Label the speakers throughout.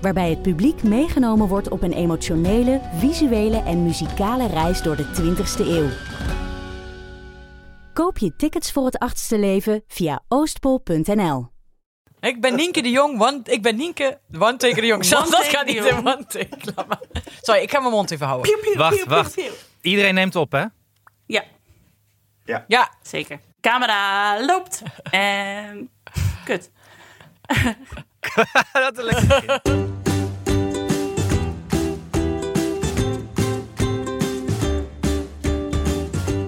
Speaker 1: Waarbij het publiek meegenomen wordt op een emotionele, visuele en muzikale reis door de 20ste eeuw. Koop je tickets voor het achtste leven via oostpol.nl.
Speaker 2: Ik ben Nienke de Jong, want ik ben Nienke, one take de Jong. Zelfs dat gaat niet in one take. Laat maar. Sorry, ik ga mijn mond even houden.
Speaker 3: Wacht, wacht. Iedereen neemt op, hè?
Speaker 4: Ja,
Speaker 2: Ja,
Speaker 4: zeker. Camera loopt. En... Kut.
Speaker 3: Dat is lekker.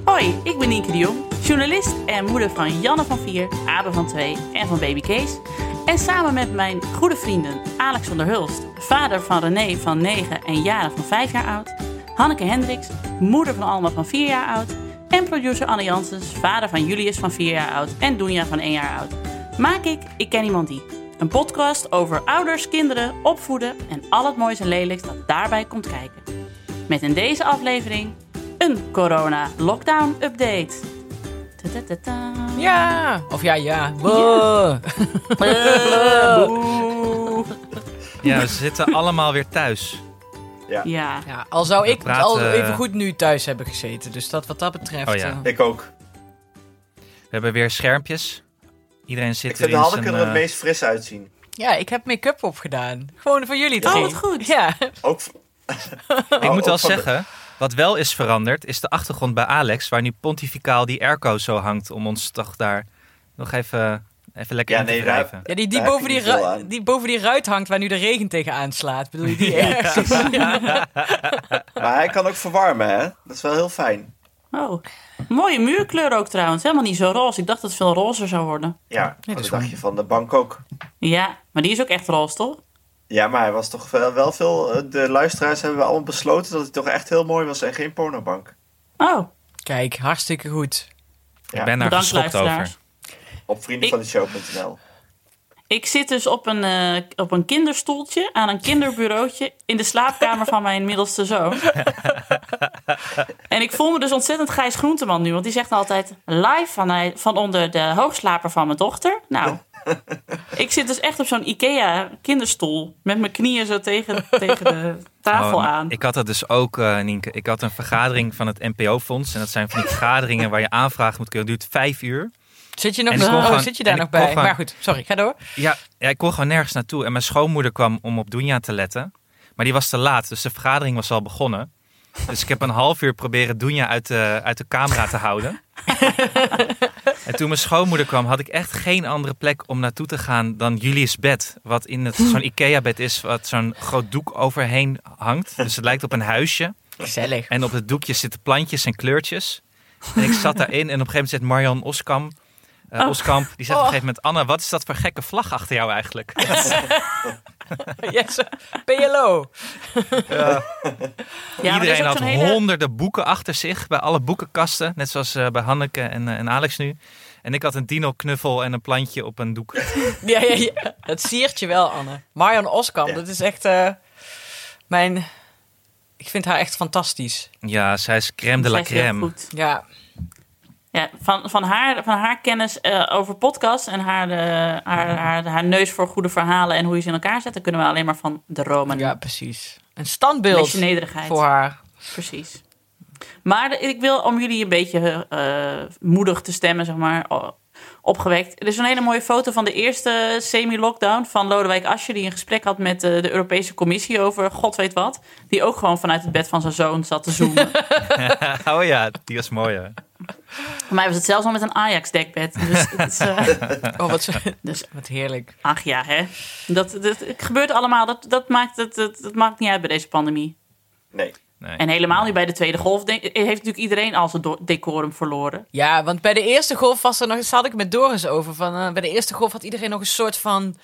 Speaker 4: Hoi, ik ben Nienke de Jong, journalist en moeder van Janne van 4, Abe van 2 en van baby Kees. En samen met mijn goede vrienden Alex van der Hulst, vader van René van 9 en Jara van 5 jaar oud, Hanneke Hendricks, moeder van Alma van 4 jaar oud en producer Anne Janssens, vader van Julius van 4 jaar oud en Doenja van 1 jaar oud, maak ik Ik Ken Iemand Die. Een podcast over ouders, kinderen, opvoeden en al het moois en lelijks dat daarbij komt kijken. Met in deze aflevering een corona-lockdown-update.
Speaker 2: Ja. Of ja, ja.
Speaker 4: Boe.
Speaker 3: Ja, we zitten allemaal weer thuis.
Speaker 5: Ja,
Speaker 4: Ja,
Speaker 2: Ja, al zou ik
Speaker 3: praten,
Speaker 2: al
Speaker 3: eh,
Speaker 2: even goed nu thuis hebben gezeten. Dus dat wat dat betreft...
Speaker 3: Oh ja.
Speaker 2: eh,
Speaker 5: ik ook.
Speaker 3: We hebben weer schermpjes. Iedereen zit
Speaker 5: Ik vind
Speaker 3: er in
Speaker 5: Hanneke
Speaker 3: zijn,
Speaker 5: er het
Speaker 3: eh,
Speaker 5: meest fris uitzien.
Speaker 2: ja, ik heb make-up opgedaan. Gewoon voor jullie
Speaker 4: Oh, wat goed.
Speaker 2: Ja.
Speaker 5: Ook,
Speaker 3: Ik
Speaker 5: Oh,
Speaker 3: moet wel
Speaker 5: van de-
Speaker 3: zeggen, wat wel is veranderd, is de achtergrond bij Alex, waar nu pontificaal die airco zo hangt om ons toch daar nog even, even lekker
Speaker 5: Ja,
Speaker 3: in te
Speaker 5: nee.
Speaker 2: Ja, die, die, boven die, die boven die ruit hangt waar nu de regen tegenaan slaat. Bedoel je die erg?
Speaker 5: Maar hij kan ook verwarmen, hè? Dat is wel heel fijn.
Speaker 4: Oh, mooie muurkleur ook trouwens. Helemaal niet zo roze. Ik dacht dat het veel rozer zou worden.
Speaker 5: Ja,
Speaker 2: dat
Speaker 5: dacht je van de bank ook?
Speaker 4: Ja, maar die is ook echt roze, toch?
Speaker 5: Ja, maar hij was toch wel, wel veel... eh, De luisteraars hebben we allemaal besloten dat hij toch echt heel mooi was en geen pornobank.
Speaker 4: Oh,
Speaker 2: Kijk, hartstikke goed.
Speaker 5: Ja,
Speaker 3: Ik ben daar
Speaker 4: bedankt
Speaker 3: geschokt
Speaker 4: luisteraars.
Speaker 3: over.
Speaker 5: Op vriendenvandeshow.nl.
Speaker 4: Ik zit dus op een, eh, op een kinderstoeltje aan een kinderbureautje in de slaapkamer van mijn middelste zoon. en ik voel me dus ontzettend Gijs Groenteman nu, want die zegt altijd live van, van onder de hoogslaper van mijn dochter. Nou, ik zit dus echt op zo'n Ikea kinderstoel met mijn knieën zo tegen, tegen de tafel
Speaker 3: Oh,
Speaker 4: aan.
Speaker 3: Ik had dat dus ook, eh Nienke. Ik had een vergadering van het NPO-fonds. En dat zijn van die vergaderingen waar je aanvragen moet kunnen. Dat duurt vijf uur.
Speaker 2: Zit je, nog, oh,
Speaker 3: gewoon-
Speaker 2: zit je daar nog bij?
Speaker 3: gewoon-
Speaker 2: Maar goed, sorry, ga door.
Speaker 3: Ja, ja, ik kon gewoon nergens naartoe. En mijn schoonmoeder kwam om op Doenja te letten. Maar die was te laat, dus de vergadering was al begonnen. Dus ik heb een half uur proberen Doenja uit de, uit de camera te houden. en toen mijn schoonmoeder kwam, had ik echt geen andere plek om naartoe te gaan dan Julius bed. Wat in het- zo'n Ikea-bed is, wat zo'n groot doek overheen hangt. Dus het lijkt op een huisje.
Speaker 2: Gezellig.
Speaker 3: En op het doekje zitten plantjes en kleurtjes. En ik zat daarin en op een gegeven moment zegt Marian Oskam, eh,
Speaker 4: Oh.
Speaker 3: Oskamp, die zegt
Speaker 2: Oh.
Speaker 3: op een gegeven moment... Anne, wat is dat voor gekke vlag achter jou eigenlijk?
Speaker 2: Yes, PLO.
Speaker 4: Ja, er
Speaker 3: Iedereen had
Speaker 4: hele-
Speaker 3: honderden boeken achter zich bij alle boekenkasten. Net zoals eh, bij Hanneke en, eh, en Alex nu. En ik had een dino-knuffel en een plantje op een doek.
Speaker 2: Ja, ja, ja. Dat siert je wel, Anne. Marion Oskam,
Speaker 5: Ja.
Speaker 2: dat is echt eh, mijn... Ik vind haar echt fantastisch.
Speaker 3: Ja, zij is crème de la crème.
Speaker 4: goed.
Speaker 2: Ja,
Speaker 4: Ja, van, van, haar, van haar kennis eh, over podcasts en haar, eh, haar, haar, haar neus voor goede verhalen en hoe je ze in elkaar zet, dan kunnen we alleen maar van de Roman.
Speaker 2: ja, precies. Een standbeeld voor haar.
Speaker 4: Precies. Maar ik wil om jullie een beetje eh, moedig te stemmen, zeg maar, opgewekt. Er is een hele mooie foto van de eerste semi-lockdown van Lodewijk Asscher, die een gesprek had met eh, de Europese Commissie over god weet wat. Die ook gewoon vanuit het bed van zijn zoon zat te zoomen.
Speaker 3: oh ja, die was mooi hè.
Speaker 4: Voor mij was het zelfs al met een Ajax-dekbed. Dus het is, eh,
Speaker 2: Oh, wat, zo-
Speaker 4: dus
Speaker 2: wat heerlijk.
Speaker 4: Ach ja, hè. Dat, dat het gebeurt allemaal. Dat, dat, maakt het, dat, dat maakt niet uit bij deze pandemie.
Speaker 5: Nee.
Speaker 3: Nee.
Speaker 4: En helemaal nu bij de tweede golf denk- heeft natuurlijk iedereen al zijn decorum verloren.
Speaker 2: Ja, want bij de eerste golf was er nog, had ik met Doris over. Van, eh, bij de eerste golf had iedereen nog een soort van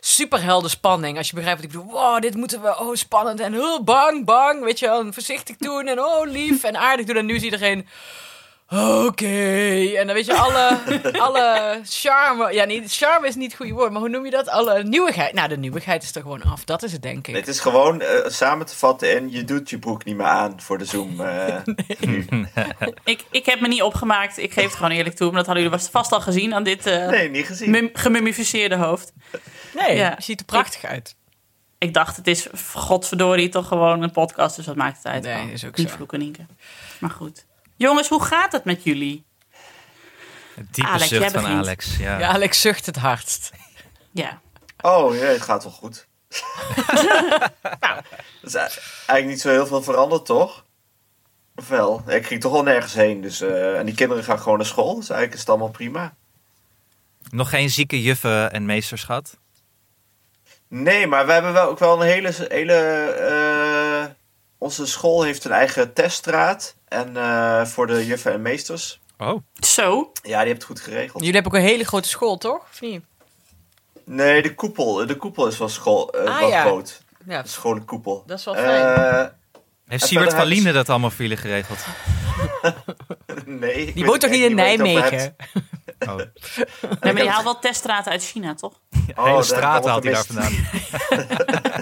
Speaker 2: superhelden spanning. Als je begrijpt wat ik bedoel. Wow, dit moeten we, oh spannend en oh, bang, bang. Weet je wel, voorzichtig doen en oh lief en aardig doen. En nu is iedereen, oké. En dan weet je, alle, alle charme, ja niet, charme is niet het goede woord. Maar hoe noem je dat? Alle nieuwigheid. Nou, de nieuwigheid is er gewoon af. Dat is het denk ik.
Speaker 5: Het is gewoon eh, samen te vatten en je doet je broek niet meer aan voor de Zoom. eh.
Speaker 4: Ik, ik heb me niet opgemaakt. Ik geef het gewoon eerlijk toe. Maar dat hadden jullie vast- al gezien aan dit eh
Speaker 5: Nee, niet gezien.
Speaker 4: mum- gemummificeerde hoofd.
Speaker 2: Nee,
Speaker 4: Ja.
Speaker 2: je ziet er prachtig uit.
Speaker 4: Ik dacht, het is godverdorie toch gewoon een podcast. Dus wat maakt het uit?
Speaker 2: Nee, is ook
Speaker 4: Niet
Speaker 2: zo.
Speaker 4: vloeken, Nienke. Maar goed. Jongens, hoe gaat het met jullie?
Speaker 3: Het diepe
Speaker 4: Alex, jij
Speaker 3: zucht van
Speaker 4: begint.
Speaker 3: Alex. Ja.
Speaker 2: Ja, Alex zucht het hardst.
Speaker 4: Ja.
Speaker 5: Oh, ja, het gaat wel goed.
Speaker 4: Nou.
Speaker 5: Is eigenlijk niet zo heel veel veranderd, toch? Of wel? Ik ging toch wel nergens heen. Dus, eh, en die kinderen gaan gewoon naar school. Dus eigenlijk is het allemaal prima.
Speaker 3: Nog geen zieke juffen en meesters gehad?
Speaker 5: Nee, maar we hebben wel ook wel een hele... hele eh, onze school heeft een eigen teststraat. En eh, voor de juffen en meesters.
Speaker 3: Oh,
Speaker 4: Zo.
Speaker 5: Ja, die hebben het goed geregeld.
Speaker 2: Jullie hebben ook een hele grote school, toch? Of niet?
Speaker 5: Nee, de koepel. De koepel is wel, school, eh,
Speaker 2: Ah,
Speaker 5: wel
Speaker 2: ja.
Speaker 5: groot.
Speaker 2: Ja,
Speaker 5: De scholenkoepel.
Speaker 2: Dat is wel
Speaker 5: Eh,
Speaker 2: fijn.
Speaker 3: heeft Siewert
Speaker 5: verder
Speaker 3: van dat allemaal voor jullie geregeld?
Speaker 5: nee.
Speaker 2: Die woont toch niet in
Speaker 5: hebt.
Speaker 2: Nijmegen?
Speaker 3: Oh,
Speaker 4: Nee, maar die haalt wel teststraten uit China, toch?
Speaker 5: Oh,
Speaker 3: hele
Speaker 5: dat
Speaker 3: straat
Speaker 5: heb
Speaker 3: haalt hij daar vandaan.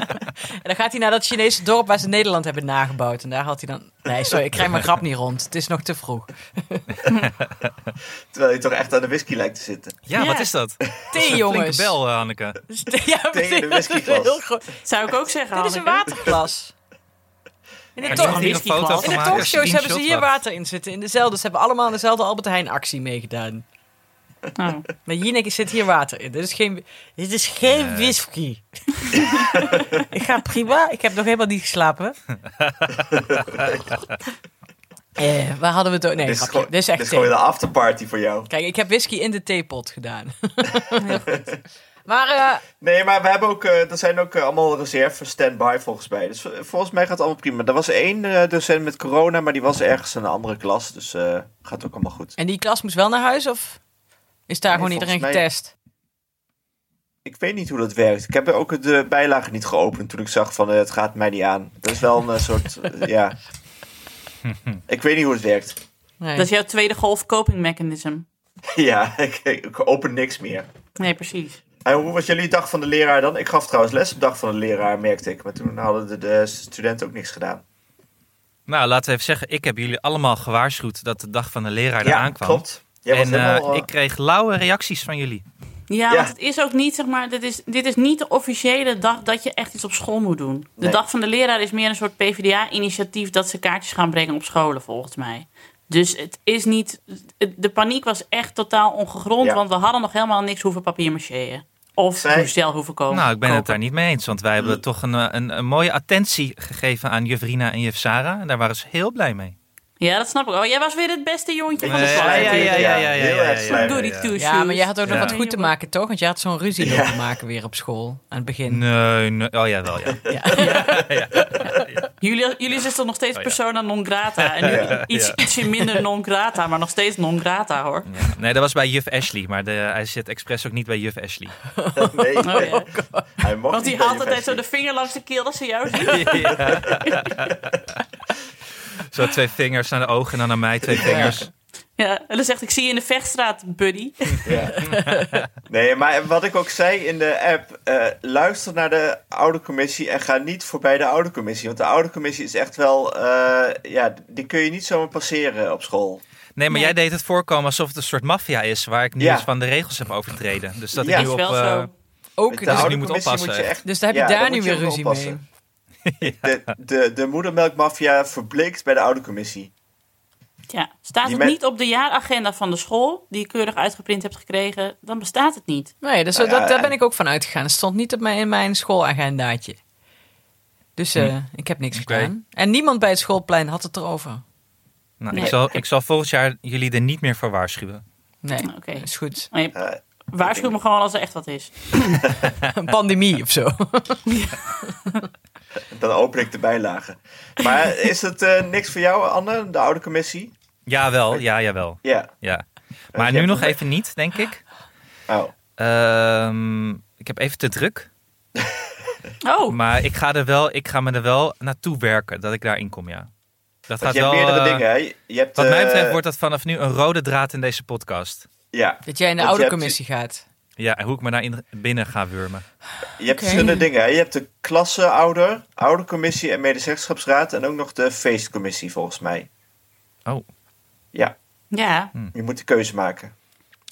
Speaker 2: En dan gaat hij naar dat Chinese dorp waar ze Nederland hebben nagebouwd. En daar had hij dan... Nee, sorry, ik krijg mijn grap niet rond. Het is nog te vroeg.
Speaker 5: Terwijl je toch echt aan de whisky lijkt te zitten.
Speaker 3: Ja,
Speaker 4: Ja.
Speaker 3: wat is dat?
Speaker 2: Thee, jongens.
Speaker 3: bel, eh, Hanneke.
Speaker 2: Ja,
Speaker 5: Thee in een
Speaker 2: dat is
Speaker 5: whiskyglas.
Speaker 2: heel groot.
Speaker 4: Zou ik ook zeggen,
Speaker 2: Dit is een waterglas. In de,
Speaker 3: een
Speaker 2: in de talkshows hebben ze hier water in zitten. In dezelfde. Ze hebben allemaal aan dezelfde Albert Heijn actie meegedaan.
Speaker 4: Oh.
Speaker 2: Maar Jinek zit hier water in. Dit is geen, dit is geen
Speaker 3: Nee.
Speaker 2: whisky. ik ga prima. Ik heb nog helemaal niet geslapen. eh, waar hadden we het ook? Nee,
Speaker 5: dit, is gewoon,
Speaker 2: Dit is echt
Speaker 5: dit is gewoon de afterparty voor jou.
Speaker 2: Kijk, ik heb whisky in de theepot gedaan. Heel goed. Maar eh,
Speaker 5: Nee, maar we hebben ook, eh, er zijn ook eh, allemaal reserve standby volgens mij. Dus volgens mij gaat het allemaal prima. Er was één docent met corona, maar die was ergens in een andere klas. Dus eh, gaat ook allemaal goed.
Speaker 2: en die klas moest wel naar huis of is daar
Speaker 5: Nee,
Speaker 2: gewoon iedereen
Speaker 5: mij-
Speaker 2: getest?
Speaker 5: Ik weet niet hoe dat werkt. Ik heb ook de bijlage niet geopend toen ik zag van eh, het gaat mij niet aan. Dat is wel een eh, soort, eh, ja. Ik weet niet hoe het werkt.
Speaker 2: Nee.
Speaker 4: Dat is jouw tweede golf coping mechanism.
Speaker 5: ja, ik, ik open niks meer.
Speaker 4: Nee, precies.
Speaker 5: En hoe was jullie dag van de leraar dan? Ik gaf trouwens les op dag van de leraar, merkte ik. Maar toen hadden de, de studenten ook niks gedaan.
Speaker 3: Nou, laten we even zeggen, ik heb jullie allemaal gewaarschuwd dat de dag van de leraar eraan kwam.
Speaker 5: klopt. Jij
Speaker 3: En eh,
Speaker 5: helemaal, eh,
Speaker 3: ik kreeg lauwe reacties van jullie.
Speaker 4: Ja,
Speaker 5: Ja.
Speaker 4: want het is ook niet, zeg maar, dit is, dit is niet de officiële dag dat je echt iets op school moet doen. De
Speaker 5: Nee.
Speaker 4: dag van de leraar is meer een soort PvdA-initiatief dat ze kaartjes gaan brengen op scholen, volgens mij. Dus het is niet, het- de paniek was echt totaal ongegrond,
Speaker 5: Ja.
Speaker 4: want we hadden nog helemaal niks hoeven papiermacheën. Of
Speaker 5: Zij-
Speaker 4: hoestel hoeven komen.
Speaker 3: Nou, ik ben het daar niet mee eens, want wij hebben toch een, eh, een, een mooie attentie gegeven aan juf Rina en juf Sarah. En daar waren ze heel blij mee.
Speaker 4: Ja, dat snap ik. Oh, jij was weer het beste jongetje van de klas.
Speaker 3: ja, ja, ja, ja, ja,
Speaker 5: Heel
Speaker 3: ja,
Speaker 5: erg
Speaker 4: Goody two
Speaker 2: maar jij had ook nog wat goed te maken, toch? Want je had zo'n ruzie
Speaker 5: Ja.
Speaker 2: lopen maken weer op school. Aan het begin.
Speaker 3: Nee, nee. Oh ja, wel ja.
Speaker 2: Ja.
Speaker 4: Jullie, jullie toch nog steeds
Speaker 3: Oh,
Speaker 4: persona non grata. En iets,
Speaker 3: Ja.
Speaker 4: ietsje minder non grata, maar nog steeds non grata hoor.
Speaker 3: Ja. Nee, dat was bij juf Ashley, maar de, hij zit expres ook niet bij juf Ashley.
Speaker 5: nee,
Speaker 4: Oh,
Speaker 5: hij mocht
Speaker 4: Want die haalt altijd zo de vinger langs de keel als ze jou ziet.
Speaker 3: Zo twee vingers naar de ogen en dan naar mij twee vingers.
Speaker 4: Ja, en dan zegt ik zie je in de vechtstraat, buddy.
Speaker 5: Ja. Nee, maar wat ik ook zei in de app, eh, luister naar de oude commissie en ga niet voorbij de oude commissie. Want de oude commissie is echt wel, eh, ja, die kun je niet zomaar passeren op school.
Speaker 3: Nee, maar
Speaker 4: Nee.
Speaker 3: jij deed het voorkomen alsof het een soort maffia is, waar ik nu
Speaker 5: Ja.
Speaker 3: eens van de regels heb overtreden. Dus dat
Speaker 5: Ja.
Speaker 3: ik nu
Speaker 4: Is
Speaker 3: op...
Speaker 4: wel
Speaker 3: eh,
Speaker 4: zo.
Speaker 2: Ook, dus,
Speaker 3: nu moet
Speaker 5: commissie
Speaker 3: oppassen,
Speaker 5: moet je
Speaker 3: echt.
Speaker 2: dus daar heb je
Speaker 5: Ja,
Speaker 2: daar
Speaker 5: daar
Speaker 2: nu weer ruzie
Speaker 5: oppassen.
Speaker 2: mee.
Speaker 5: De, de, de moedermelkmafia verbleekt bij de oude commissie.
Speaker 4: Ja, staat het niet op de jaaragenda van de school, die je keurig uitgeprint hebt gekregen, dan bestaat het niet.
Speaker 2: Nee, dus
Speaker 5: Nou ja,
Speaker 2: dat, daar ben
Speaker 5: en-
Speaker 2: ik ook van uitgegaan. Het stond niet op mijn, in mijn schoolagendaatje. Dus eh, ik heb niks gedaan. En niemand bij het schoolplein had het erover.
Speaker 3: Nou,
Speaker 4: Nee.
Speaker 3: ik, zal, ik zal volgend jaar jullie er niet meer voor waarschuwen.
Speaker 2: Nee,
Speaker 4: Oké.
Speaker 2: is goed.
Speaker 4: Je
Speaker 5: Eh,
Speaker 4: waarschuw me gewoon als er echt wat is.
Speaker 2: Een pandemie of zo.
Speaker 5: Dan open ik de bijlagen. Maar is het eh, niks voor jou, Anne, de oude commissie?
Speaker 3: Jawel, ja, jawel.
Speaker 5: Ja.
Speaker 3: Ja.
Speaker 5: je
Speaker 3: Maar nu nog
Speaker 5: een-
Speaker 3: even niet, denk ik.
Speaker 5: Oh.
Speaker 3: Ehm, ik heb even te druk.
Speaker 4: Oh,
Speaker 3: Maar ik ga, er wel, ik ga me er wel naartoe werken dat ik daarin kom, ja. Dat
Speaker 5: Want
Speaker 3: gaat
Speaker 5: je hebt meerdere
Speaker 3: eh,
Speaker 5: dingen, hè? Je hebt,
Speaker 3: Wat mij
Speaker 5: eh,
Speaker 3: betreft wordt dat vanaf nu een rode draad in deze podcast.
Speaker 5: Ja,
Speaker 2: Dat jij in de oude
Speaker 5: hebt-
Speaker 2: commissie gaat.
Speaker 3: Ja, en hoe ik me daarin binnen ga wurmen.
Speaker 5: je hebt
Speaker 2: Oké.
Speaker 5: verschillende dingen. Hè? Je hebt de klasseouder, oude commissie en medezeggenschapsraad. En ook nog de feestcommissie, volgens mij.
Speaker 3: Oh.
Speaker 5: Ja,
Speaker 4: ja.
Speaker 5: je moet de keuze maken.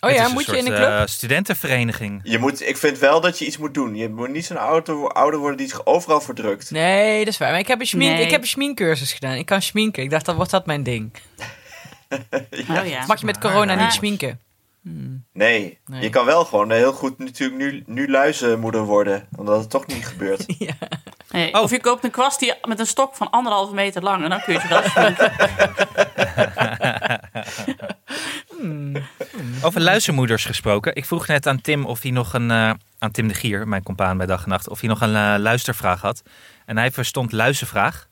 Speaker 2: Oh
Speaker 3: Het
Speaker 2: ja, moet je in een club?
Speaker 3: eh, studentenvereniging.
Speaker 5: Je moet, ik vind wel dat je iets moet doen. Je moet niet zo'n ouder, ouder worden die zich overal verdrukt.
Speaker 2: Nee, dat is waar. Maar ik heb een, schmink,
Speaker 4: Nee.
Speaker 2: ik heb een schminkcursus gedaan. Ik kan schminken. Ik dacht, dan wordt dat mijn ding.
Speaker 4: Oh ja.
Speaker 2: Mag je met corona niet schminken?
Speaker 5: Nee,
Speaker 2: Nee.
Speaker 5: je kan wel gewoon heel goed natuurlijk nu, nu luizenmoeder worden. Omdat het toch niet gebeurt.
Speaker 4: Nee,
Speaker 3: Oh.
Speaker 4: Of je koopt een kwast die met een stok van anderhalve meter lang en dan kun je het wel schminken.
Speaker 3: Over luizenmoeders gesproken. Ik vroeg net aan Tim of hij nog een. eh, aan Tim de Gier, mijn compaan bij dag en nacht. of hij nog een eh, luistervraag had. En hij verstond luizenvraag.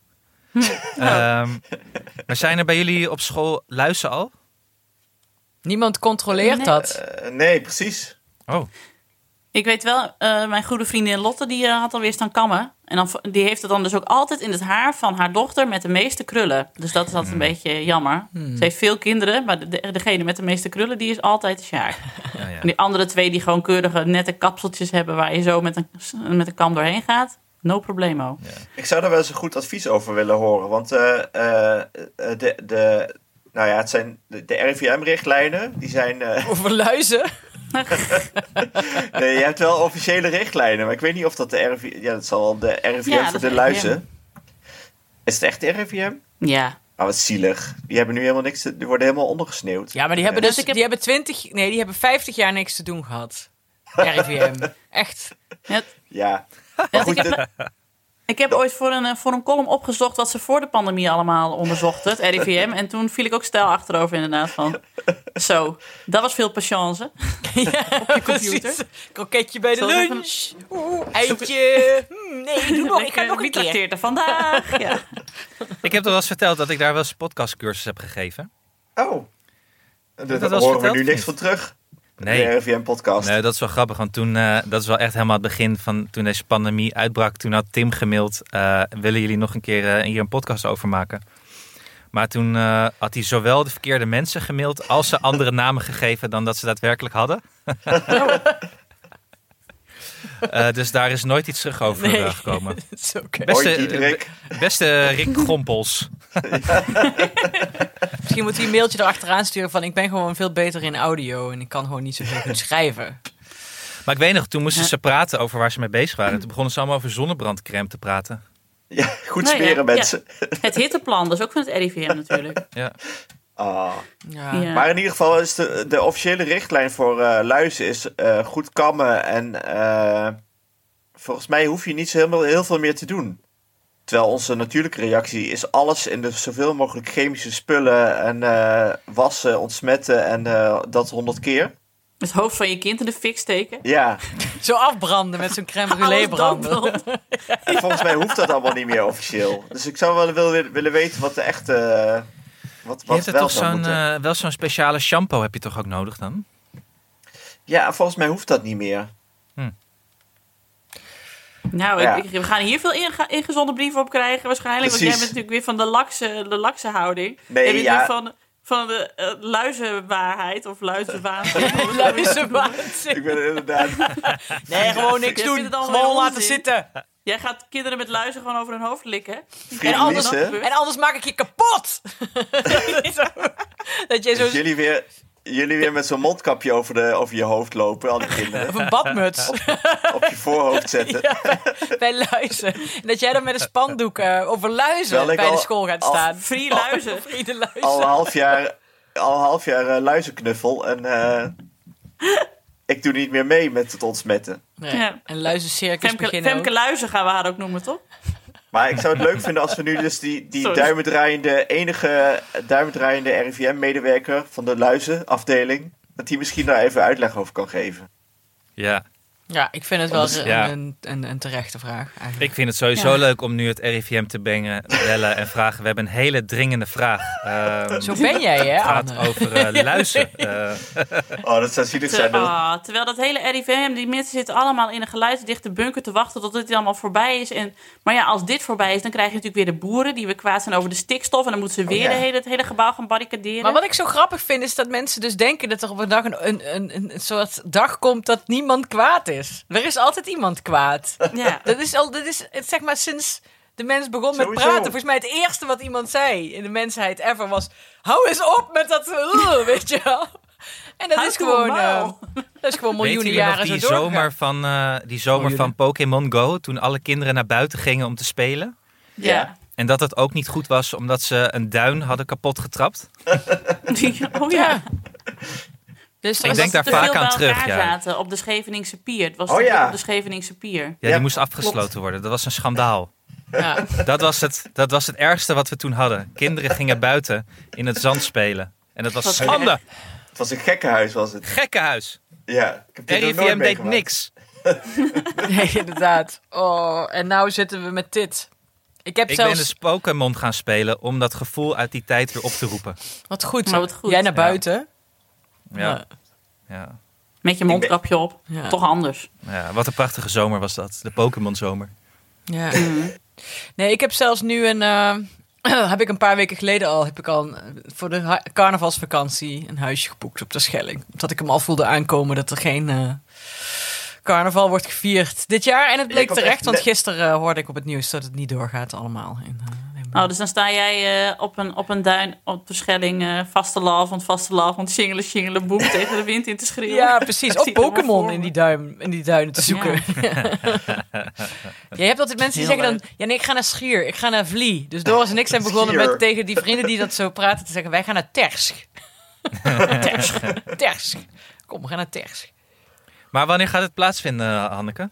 Speaker 3: Ehm, maar zijn er bij jullie op school luizen al?
Speaker 2: Niemand controleert
Speaker 4: Nee.
Speaker 2: dat.
Speaker 5: Eh, nee, precies.
Speaker 3: Oh,
Speaker 4: Ik weet wel, eh, mijn goede vriendin Lotte, die eh, had alweer staan kammen. En dan, die heeft het dan dus ook altijd in het haar van haar dochter met de meeste krullen. Dus dat is altijd een beetje jammer. Ze heeft veel kinderen, maar de, de- degene met de meeste krullen, die is altijd de Sjaak.
Speaker 3: ja, ja.
Speaker 4: En die andere twee die gewoon keurige nette kapseltjes hebben waar je zo met een, met een kam doorheen gaat. No problemo.
Speaker 5: Ik zou daar wel eens een goed advies over willen horen. Want eh, eh, de, de, nou ja, het zijn de, de RIVM-richtlijnen. Die zijn. eh,
Speaker 2: Over luizen.
Speaker 5: nee, je hebt wel officiële richtlijnen. Maar ik weet niet of dat de RIVM. Ja, dat zal wel de RIVM
Speaker 4: Ja,
Speaker 5: voor de luizen. Is het echt de RIVM?
Speaker 4: Ja.
Speaker 5: Oh, wat zielig. Die hebben nu helemaal niks. Te, die worden helemaal ondergesneeuwd.
Speaker 2: Ja, maar die hebben
Speaker 4: Dus
Speaker 2: dus,
Speaker 4: ik heb-
Speaker 2: die hebben 20, nee, die hebben 50 jaar niks te doen gehad. RIVM. Echt.
Speaker 4: Ja,
Speaker 5: Ja. Maar goed, de-
Speaker 4: Ik heb ooit voor een, eh, voor een column opgezocht wat ze voor de pandemie allemaal onderzochten, het RIVM. En toen viel ik ook stijl achterover inderdaad van, zo, dat was veel patience.
Speaker 2: Ja,
Speaker 4: Op je computer.
Speaker 2: precies. Kroketje bij de lunch. Oeh, eitje. Hm, nee, doe nog. Ik ga nog een keer.
Speaker 4: er vandaag? Ja.
Speaker 3: Ik heb toch wel eens verteld dat ik daar wel eens een podcastcursus heb gegeven.
Speaker 5: oh. Daar
Speaker 3: dat
Speaker 5: horen we nu niks
Speaker 3: niet?
Speaker 5: van terug.
Speaker 3: Nee.
Speaker 5: De RIVM-podcast.
Speaker 3: Nee, dat is wel grappig, want toen, eh, dat is wel echt helemaal het begin van toen deze pandemie uitbrak. Toen had Tim gemaild, eh, willen jullie nog een keer eh, hier een podcast over maken? Maar toen eh, had hij zowel de verkeerde mensen gemaild als ze andere namen gegeven dan dat ze daadwerkelijk hadden. Eh, dus daar is nooit iets terug over
Speaker 2: Nee.
Speaker 3: gekomen. Beste,
Speaker 5: Hoi,
Speaker 3: eh, beste Rick Gompels.
Speaker 2: Misschien moet hij een mailtje erachteraan sturen van... ik ben gewoon veel beter in audio en ik kan gewoon niet zo goed schrijven.
Speaker 3: Maar ik weet nog, toen moesten ze praten over waar ze mee bezig waren. Toen begonnen ze allemaal over zonnebrandcrème te praten.
Speaker 5: Ja, goed
Speaker 4: Nou ja,
Speaker 5: smeren,
Speaker 4: ja.
Speaker 5: mensen.
Speaker 4: Het hitteplan, dat is ook van het RIVM natuurlijk.
Speaker 3: Ja.
Speaker 5: Ah.
Speaker 2: Ja.
Speaker 4: Ja.
Speaker 5: Maar in ieder geval is de, de officiële richtlijn voor eh luizen is eh, goed kammen. En eh, volgens mij hoef je niet zo heel, heel veel meer te doen. Terwijl onze natuurlijke reactie is alles in de zoveel mogelijk chemische spullen. En eh, wassen, ontsmetten en eh, dat honderd keer.
Speaker 4: Het hoofd van je kind in de fik steken.
Speaker 5: Ja,
Speaker 2: Zo afbranden met zo'n crème brûlée branden.
Speaker 5: volgens mij hoeft dat allemaal niet meer officieel. Dus ik zou wel willen, willen weten wat de echte... eh, wat,
Speaker 3: Je
Speaker 5: wat
Speaker 3: hebt er
Speaker 5: wel
Speaker 3: toch zo'n, eh, wel zo'n speciale shampoo heb je toch ook nodig dan?
Speaker 5: Ja, volgens mij hoeft dat niet meer.
Speaker 4: Nou,
Speaker 5: Ja.
Speaker 4: ik, ik- we gaan hier veel inge- ingezonde brieven op krijgen waarschijnlijk. Want jij bent natuurlijk weer van de lakse, de lakse houding.
Speaker 5: Nee,
Speaker 4: bent
Speaker 5: ja.
Speaker 4: weer van, van de eh, luizenwaarheid of luizenwaanzin.
Speaker 2: Luizenwaanzin.
Speaker 5: Ik ben inderdaad...
Speaker 2: Nee, gewoon niks doen.
Speaker 4: vindt het allemaal
Speaker 2: Gewoon laten zitten.
Speaker 4: Jij gaat kinderen met luizen gewoon over hun hoofd likken.
Speaker 2: En anders, en anders maak ik je kapot. Dat jij zo
Speaker 5: Dat jullie weer, jullie weer met zo'n mondkapje over, de, over je hoofd lopen, al die kinderen.
Speaker 2: of een badmuts
Speaker 5: Op je voorhoofd zetten.
Speaker 2: bij luizen. En dat jij dan met een spandoek eh, over luizen bij de
Speaker 5: al-
Speaker 2: school gaat
Speaker 5: al-
Speaker 2: staan.
Speaker 4: Free luizen.
Speaker 2: Vrienden luizen.
Speaker 5: Al een half jaar, al een half jaar eh, luizenknuffel. En eh, ik doe niet meer mee met het ontsmetten.
Speaker 2: Nee.
Speaker 4: Ja.
Speaker 2: En luizencircus
Speaker 4: Femke,
Speaker 2: beginnen
Speaker 4: Femke
Speaker 2: ook.
Speaker 4: Luizen gaan we haar ook noemen, toch?
Speaker 5: Maar ik zou het leuk vinden als we nu dus die, die duimendraaiende, enige duimendraaiende RIVM-medewerker van de luizenafdeling, dat die misschien daar even uitleg over kan geven.
Speaker 3: Ja.
Speaker 2: Ja, ik vind het wel
Speaker 5: Dus,
Speaker 2: een,
Speaker 3: ja.
Speaker 2: een, een, een terechte vraag eigenlijk.
Speaker 3: Ik vind het sowieso
Speaker 4: Ja.
Speaker 3: leuk om nu het RIVM te bengen, bellen en vragen. We hebben een hele dringende vraag. Ehm,
Speaker 2: Zo ben jij, hè,
Speaker 3: het gaat
Speaker 2: Anne?
Speaker 3: over eh, luizen. Eh,
Speaker 5: Oh, dat zou zielig zijn.
Speaker 4: ah, terwijl dat hele RIVM, die mensen zitten allemaal in een geluidsdichte bunker te wachten tot dit allemaal voorbij is. En, maar ja, als dit voorbij is, dan krijg je natuurlijk weer de boeren die weer kwaad zijn over de stikstof. En dan moeten ze weer
Speaker 5: ja.
Speaker 4: de hele, het hele gebouw gaan barricaderen.
Speaker 2: Maar wat ik zo grappig vind, is dat mensen dus denken dat er op een dag een, een, een, een soort dag komt dat niemand kwaad is. Er is altijd iemand kwaad.
Speaker 4: Ja.
Speaker 2: Dat is al, dat is het, zeg maar sinds de mens begon met praten. Volgens mij het eerste wat iemand zei in de mensheid ever was: hou eens op met dat, uh, weet je wel. En dat
Speaker 4: Houd
Speaker 2: is gewoon, eh, dat is gewoon miljoenen jaren
Speaker 3: die
Speaker 2: zo
Speaker 3: zomer van, eh, die zomer
Speaker 2: jullie?
Speaker 3: van Pokémon Go, toen alle kinderen naar buiten gingen om te spelen?
Speaker 4: Ja.
Speaker 3: En dat het ook niet goed was omdat ze een duin hadden kapot getrapt?
Speaker 4: Oh ja.
Speaker 2: Dus
Speaker 3: Ik denk daar vaak aan terug, ja.
Speaker 4: zaten op de Scheveningse pier. Het was
Speaker 5: Oh ja.
Speaker 4: op de Scheveningse pier.
Speaker 3: Ja,
Speaker 5: Ja,
Speaker 3: die moest
Speaker 5: klopt.
Speaker 3: afgesloten worden. Dat was een schandaal.
Speaker 2: ja.
Speaker 3: Dat was, het, dat was het ergste wat we toen hadden. Kinderen gingen buiten in het zand spelen. En dat was schande.
Speaker 5: Het was een gekkenhuis, was het.
Speaker 3: Gekkenhuis.
Speaker 5: Ja, ik heb dit nooit
Speaker 3: deed niks.
Speaker 2: Nee, inderdaad. Oh, en nou zitten we met dit. Ik heb
Speaker 3: Ik ben
Speaker 2: zelfs...
Speaker 3: dus Pokémon gaan spelen om dat gevoel uit die tijd weer op te roepen.
Speaker 2: Wat goed.
Speaker 4: Maar wat goed.
Speaker 2: Jij naar
Speaker 3: Ja.
Speaker 2: buiten.
Speaker 3: Ja, ja.
Speaker 4: Met je mondkapje op.
Speaker 2: Ja.
Speaker 4: Toch anders.
Speaker 3: ja wat een prachtige zomer was dat. De Pokémon zomer.
Speaker 2: Ja. Nee, ik heb zelfs nu een. eh, heb ik een paar weken geleden al, heb ik al een- voor de carnavalsvakantie een huisje geboekt op de Schelling. Omdat ik hem al voelde aankomen dat er geen eh, carnaval wordt gevierd dit jaar. En het bleek terecht,
Speaker 5: echt
Speaker 2: want gisteren eh, hoorde ik op het nieuws dat het niet doorgaat allemaal. In,
Speaker 4: Oh, dus dan sta jij eh, op, een, op een duin op de Schelling eh vaste lavond, vaste lavond, shingelen, shingelen, boem tegen de wind in te schreeuwen.
Speaker 2: Ja, precies.
Speaker 4: Voor
Speaker 2: Pokémon in die, duim, in die duinen te zoeken. Je hebt altijd mensen die
Speaker 4: Heel
Speaker 2: zeggen dan... Ja, nee, ik ga naar Schier. Ik ga naar Vlie. Dus Doris en ik zijn begonnen
Speaker 5: Schier.
Speaker 2: met tegen die vrienden die dat zo praten te zeggen... Wij gaan naar Tersch. Tersch. Tersch. Kom, we gaan naar Tersch.
Speaker 3: Maar wanneer gaat het plaatsvinden, Hanneke?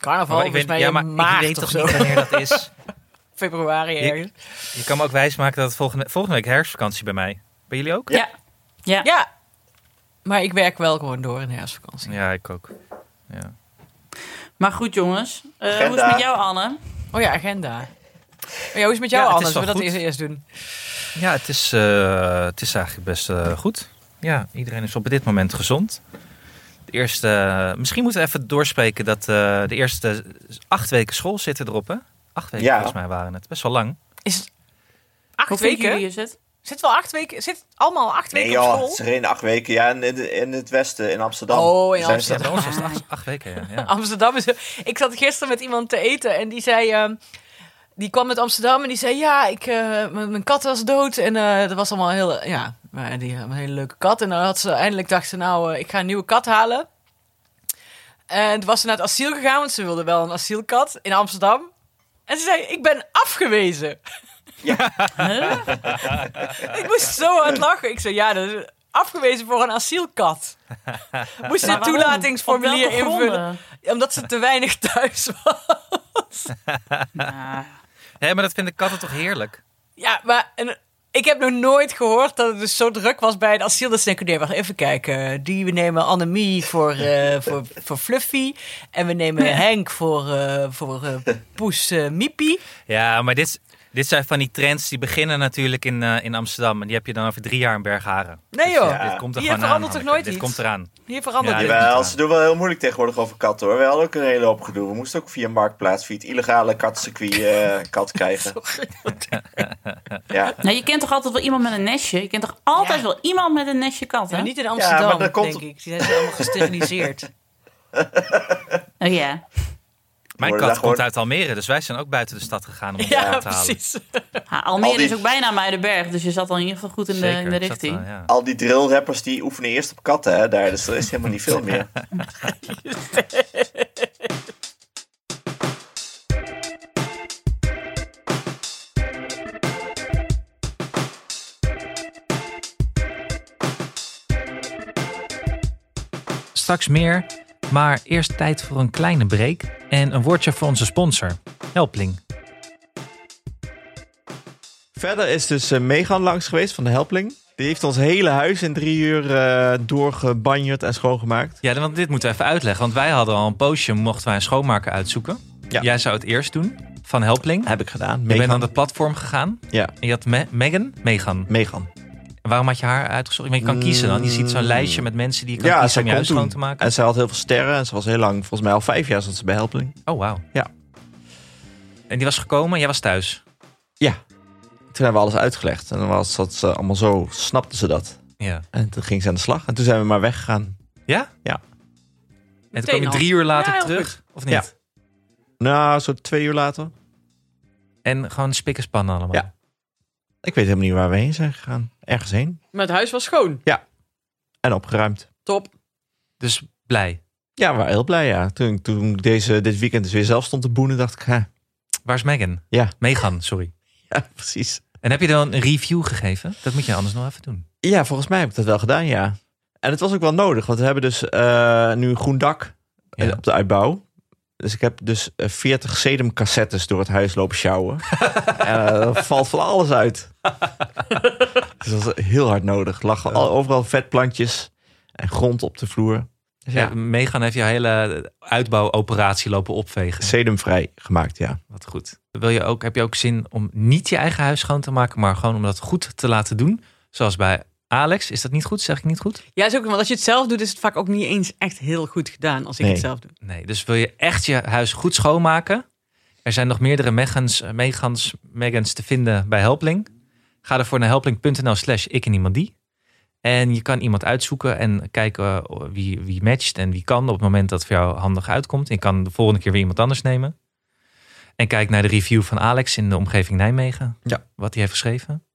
Speaker 2: Carnaval,
Speaker 3: ik
Speaker 2: volgens mij
Speaker 3: ja, maar
Speaker 2: maart
Speaker 3: ik weet
Speaker 2: of
Speaker 3: toch
Speaker 2: zo.
Speaker 3: niet wanneer dat is.
Speaker 2: Februari ergens.
Speaker 3: Je kan me ook wijsmaken dat het volgende, volgende week herfstvakantie bij mij. Bij jullie ook?
Speaker 4: Ja. Ja.
Speaker 2: Ja. Maar ik werk wel gewoon door in de herfstvakantie.
Speaker 3: Ja, ik ook. Ja.
Speaker 4: Maar goed, jongens. Eh, hoe is
Speaker 5: Agenda.
Speaker 4: het met jou, Anne?
Speaker 2: Oh ja, agenda. Oh ja, hoe is het met jou,
Speaker 3: Ja, het
Speaker 2: Anne? Zullen we dat
Speaker 3: goed.
Speaker 2: eerst, eerst doen?
Speaker 3: Ja, het is, eh, het is eigenlijk best eh, goed. Ja, iedereen is op dit moment gezond. De eerste, misschien moeten we even doorspreken dat eh, de eerste acht weken school zitten erop, hè? Acht weken
Speaker 5: Ja.
Speaker 3: volgens mij waren het. Best wel lang.
Speaker 2: Is het acht weken?
Speaker 4: jullie is het?
Speaker 2: Zit wel acht weken? Zit allemaal acht
Speaker 5: Nee
Speaker 2: weken op
Speaker 5: joh,
Speaker 2: school?
Speaker 5: het is geen acht weken. Ja, in, in, in het westen, in Amsterdam.
Speaker 2: Oh, in
Speaker 5: Zijn ze-
Speaker 3: Ja,
Speaker 2: Amsterdam.
Speaker 3: bij ons acht, acht weken, ja. ja.
Speaker 2: Amsterdam is. Ik zat gisteren met iemand te eten en die zei. ehm, die kwam uit Amsterdam en die zei: Ja, ik, eh, mijn kat was dood. En eh, dat was allemaal heel. Ja, maar die had een hele leuke kat. En dan had ze eindelijk dacht ze: Nou, eh, ik ga een nieuwe kat halen. En toen was ze naar het asiel gegaan, want ze wilde wel een asielkat in Amsterdam. En ze zei: Ik ben afgewezen. ik moest zo aan het lachen. Ik zei: Ja, dat is afgewezen voor een asielkat. Moest een toelatingsformulier invullen. Omdat ze te weinig thuis was.
Speaker 3: Hé, maar dat vinden katten toch heerlijk?
Speaker 2: Ja, maar en, ik heb nog nooit gehoord dat het dus zo druk was bij het asiel. Dat ze denken, nee, wacht even kijken. Die, we nemen Annemie voor, eh, voor, voor Fluffy. En we nemen Henk voor, eh, voor eh, Poes Miepie.
Speaker 3: Ja, maar dit, dit zijn van die trends die beginnen natuurlijk in, eh, in Amsterdam. En die heb je dan over drie jaar in Bergharen.
Speaker 2: Nee joh,
Speaker 5: Ja.
Speaker 3: Dit komt er
Speaker 2: Hier
Speaker 3: gewoon aan.
Speaker 2: verandert toch nooit
Speaker 3: Dit
Speaker 2: iets?
Speaker 3: komt eraan.
Speaker 2: hier verandert
Speaker 3: Ja,
Speaker 2: dit.
Speaker 3: dit-
Speaker 5: Jawel, ze doen wel heel moeilijk tegenwoordig over katten hoor. We hadden ook een hele hoop gedoe. We moesten ook via Marktplaats, via het illegale kattencircuit eh kat krijgen. Ja.
Speaker 4: nou, je kent toch altijd wel iemand met een nestje? Je kent toch altijd
Speaker 2: Ja.
Speaker 4: wel iemand met een nestje kat, hè?
Speaker 2: Ja, niet in Amsterdam,
Speaker 5: maar dat komt-
Speaker 2: denk ik. Die zijn allemaal gesteriliseerd.
Speaker 4: Oh ja.
Speaker 3: Mijn kat komt
Speaker 5: gewoon-
Speaker 3: uit Almere, dus wij zijn ook buiten de stad gegaan om hem
Speaker 2: ja,
Speaker 3: te halen.
Speaker 2: precies.
Speaker 4: Ha, Almere
Speaker 5: Al die-
Speaker 4: is ook bijna Muidenberg, dus je zat al in ieder geval goed in de, in de richting.
Speaker 3: eh, ja.
Speaker 5: Al die drillrappers die oefenen eerst op katten hè, daar. Dus er is helemaal niet veel meer.
Speaker 3: Straks meer, maar eerst tijd voor een kleine break en een woordje voor onze sponsor, Helpling.
Speaker 5: Verder is dus eh, Megan langs geweest van de Helpling.
Speaker 6: Die heeft ons hele huis in drie uur eh doorgebanjerd en schoongemaakt.
Speaker 3: Ja, want dit moeten we even uitleggen. Want wij hadden al een poosje, mochten wij een schoonmaker uitzoeken.
Speaker 6: Ja.
Speaker 3: Jij zou het eerst doen, van Helpling.
Speaker 6: Heb ik gedaan.
Speaker 3: Je bent aan het platform gegaan.
Speaker 6: Ja,
Speaker 3: En je had Me- Megan, Megan.
Speaker 6: Megan.
Speaker 3: En waarom had je haar uitgezocht? Maar je kan kiezen dan. Je ziet zo'n lijstje met mensen die je kan
Speaker 6: Ja,
Speaker 3: kiezen om je huis schoon te maken.
Speaker 6: En zij had heel veel sterren. En ze was heel lang, volgens mij al vijf jaar zat ze bij Helpling.
Speaker 3: Oh, wauw.
Speaker 6: Ja.
Speaker 3: En die was gekomen en jij was thuis.
Speaker 6: Ja. Toen hebben we alles uitgelegd. En dan was dat ze allemaal zo, snapte ze dat.
Speaker 3: Ja.
Speaker 6: En toen ging ze aan de slag. En toen zijn we maar weggegaan.
Speaker 3: Ja?
Speaker 6: Ja.
Speaker 3: En toen
Speaker 2: Meteen
Speaker 3: kwam je drie uur later
Speaker 2: Ja,
Speaker 3: terug, of niet?
Speaker 6: Ja. Nou, zo twee uur later.
Speaker 3: En gewoon spikken spannen allemaal.
Speaker 6: Ja. Ik weet helemaal niet waar we heen zijn gegaan. Ergens heen.
Speaker 2: Maar het huis was schoon.
Speaker 6: En opgeruimd.
Speaker 2: Top.
Speaker 3: Dus blij.
Speaker 6: Ja, we waren heel blij, ja. Toen, toen ik deze, dit weekend dus weer zelf stond te boenen, dacht ik, hè.
Speaker 3: Waar is Megan?
Speaker 6: Ja.
Speaker 3: Megan, sorry.
Speaker 6: Ja, precies.
Speaker 3: En heb je dan een review gegeven? Dat moet je anders nog even doen.
Speaker 6: Ja, volgens mij heb ik dat wel gedaan, ja. En het was ook wel nodig, want we hebben dus eh, nu een groen dak eh,
Speaker 3: Ja.
Speaker 6: op de uitbouw. Dus ik heb dus eh, 40 sedumcassettes door het huis lopen sjouwen. en eh, er valt van alles uit. dus dat was heel hard nodig. Al, overal vetplantjes en grond op de vloer. Dus
Speaker 3: Ja.
Speaker 6: ja,
Speaker 3: Megan heeft je hele uitbouwoperatie lopen opvegen.
Speaker 6: sedumvrij gemaakt, ja.
Speaker 3: Wat goed. Wil je ook, heb je ook zin om niet je eigen huis schoon te maken, maar gewoon om dat goed te laten doen? Zoals bij Alex. Is dat niet goed? Zeg ik niet goed?
Speaker 2: Ja, is ook, want als je het zelf doet, is het vaak ook niet eens echt heel goed gedaan als ik
Speaker 6: Nee.
Speaker 2: het zelf doe.
Speaker 3: Nee. Dus wil je echt je huis goed schoonmaken? Er zijn nog meerdere Megans, Megans, Megans te vinden bij Helpling. Ga ervoor naar helpling.nl slash ik en iemand die. En je kan iemand uitzoeken en kijken eh, wie, wie matcht en wie kan op het moment dat het voor jou handig uitkomt. Je kan de volgende keer weer iemand anders nemen. En kijk naar de review van Alex in de omgeving Nijmegen.
Speaker 6: Ja.
Speaker 3: Wat hij heeft geschreven.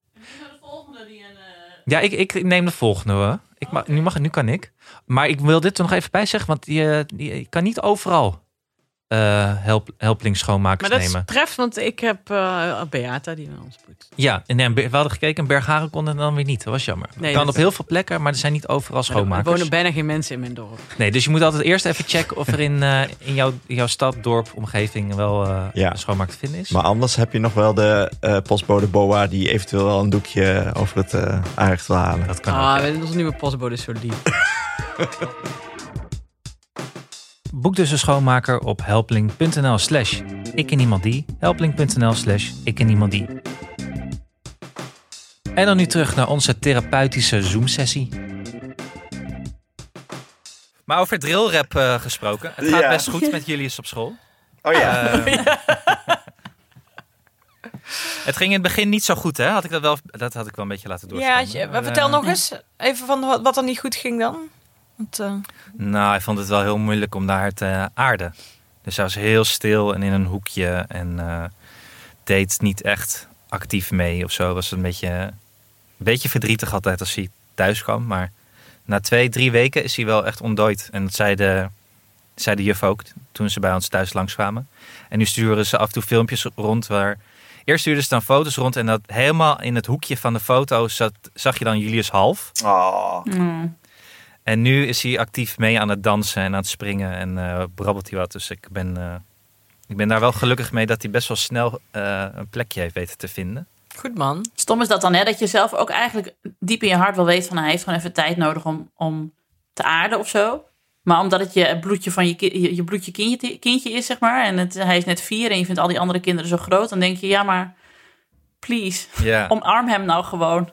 Speaker 3: Ja, ik, ik neem de volgende hoor. Ik mag, nu, mag, nu kan ik. Maar ik wil dit er nog even bij zeggen, want je, je, je kan niet overal eh help, helpling schoonmakers
Speaker 2: Maar dat
Speaker 3: nemen.
Speaker 2: treft, want ik heb eh Beata die bij ons poetst.
Speaker 3: Ja, en nee, we hadden gekeken, Bergharen kon het dan weer niet. Dat was jammer.
Speaker 2: Nee,
Speaker 3: kan op heel veel plekken, maar er zijn niet overal
Speaker 2: Er
Speaker 3: schoonmakers.
Speaker 2: wonen bijna geen mensen in mijn dorp.
Speaker 3: Nee, dus je moet altijd eerst even checken of er in, eh, in, jouw, jouw stad, dorp, omgeving wel eh
Speaker 6: Ja.
Speaker 3: een schoonmaak te vinden is.
Speaker 6: Maar anders heb je nog wel de eh, postbode BOA... die eventueel wel een doekje over het eh aanrecht wil halen.
Speaker 3: dat kan
Speaker 2: Ah,
Speaker 3: ook. ja.
Speaker 2: onze nieuwe postbode is zo lief.
Speaker 3: Boek dus een schoonmaker op helpling.nl slash ik en iemand die. Helpling.nl slash ik en iemand die. En dan nu terug naar onze therapeutische Zoom-sessie. Maar over drillrap eh, gesproken. Het gaat
Speaker 5: Ja.
Speaker 3: best goed met jullie op school.
Speaker 5: Oh ja.
Speaker 3: Ehm, het ging in het begin niet zo goed, hè? Had ik dat wel? Dat had ik wel een beetje laten
Speaker 2: Ja,
Speaker 3: doorstaan.
Speaker 2: je-
Speaker 3: Maar,
Speaker 2: vertel
Speaker 3: eh,
Speaker 2: nog eens even van wat, wat er niet goed ging dan. Want, eh,
Speaker 3: Nou, hij vond het wel heel moeilijk om daar te aarden. Dus hij was heel stil en in een hoekje en eh, deed niet echt actief mee of zo. Was een beetje, een beetje verdrietig altijd als hij thuis kwam. Maar na twee, drie weken is hij wel echt ontdooid. En dat zei de, zei de juf ook toen ze bij ons thuis langskwamen. En nu sturen ze af en toe filmpjes rond waar... Eerst stuurden ze dan foto's rond en dat helemaal in het hoekje van de foto zat, zag je dan Julius Half.
Speaker 5: Oh.
Speaker 4: Mm.
Speaker 3: En nu is hij actief mee aan het dansen en aan het springen en eh, brabbelt hij wat. Dus ik ben, eh, ik ben daar wel gelukkig mee dat hij best wel snel eh, een plekje heeft weten te vinden.
Speaker 2: goed man.
Speaker 4: Stom is dat dan, hè? Dat je zelf ook eigenlijk diep in je hart wel weet van hij heeft gewoon even tijd nodig om, om te aarden of zo. Maar omdat het je bloedje van je, je, je bloedje kindje, kindje is, zeg maar. En het, hij is net vier en je vindt al die andere kinderen zo groot. Dan denk je, ja, maar please,
Speaker 3: Ja,
Speaker 4: omarm hem nou gewoon.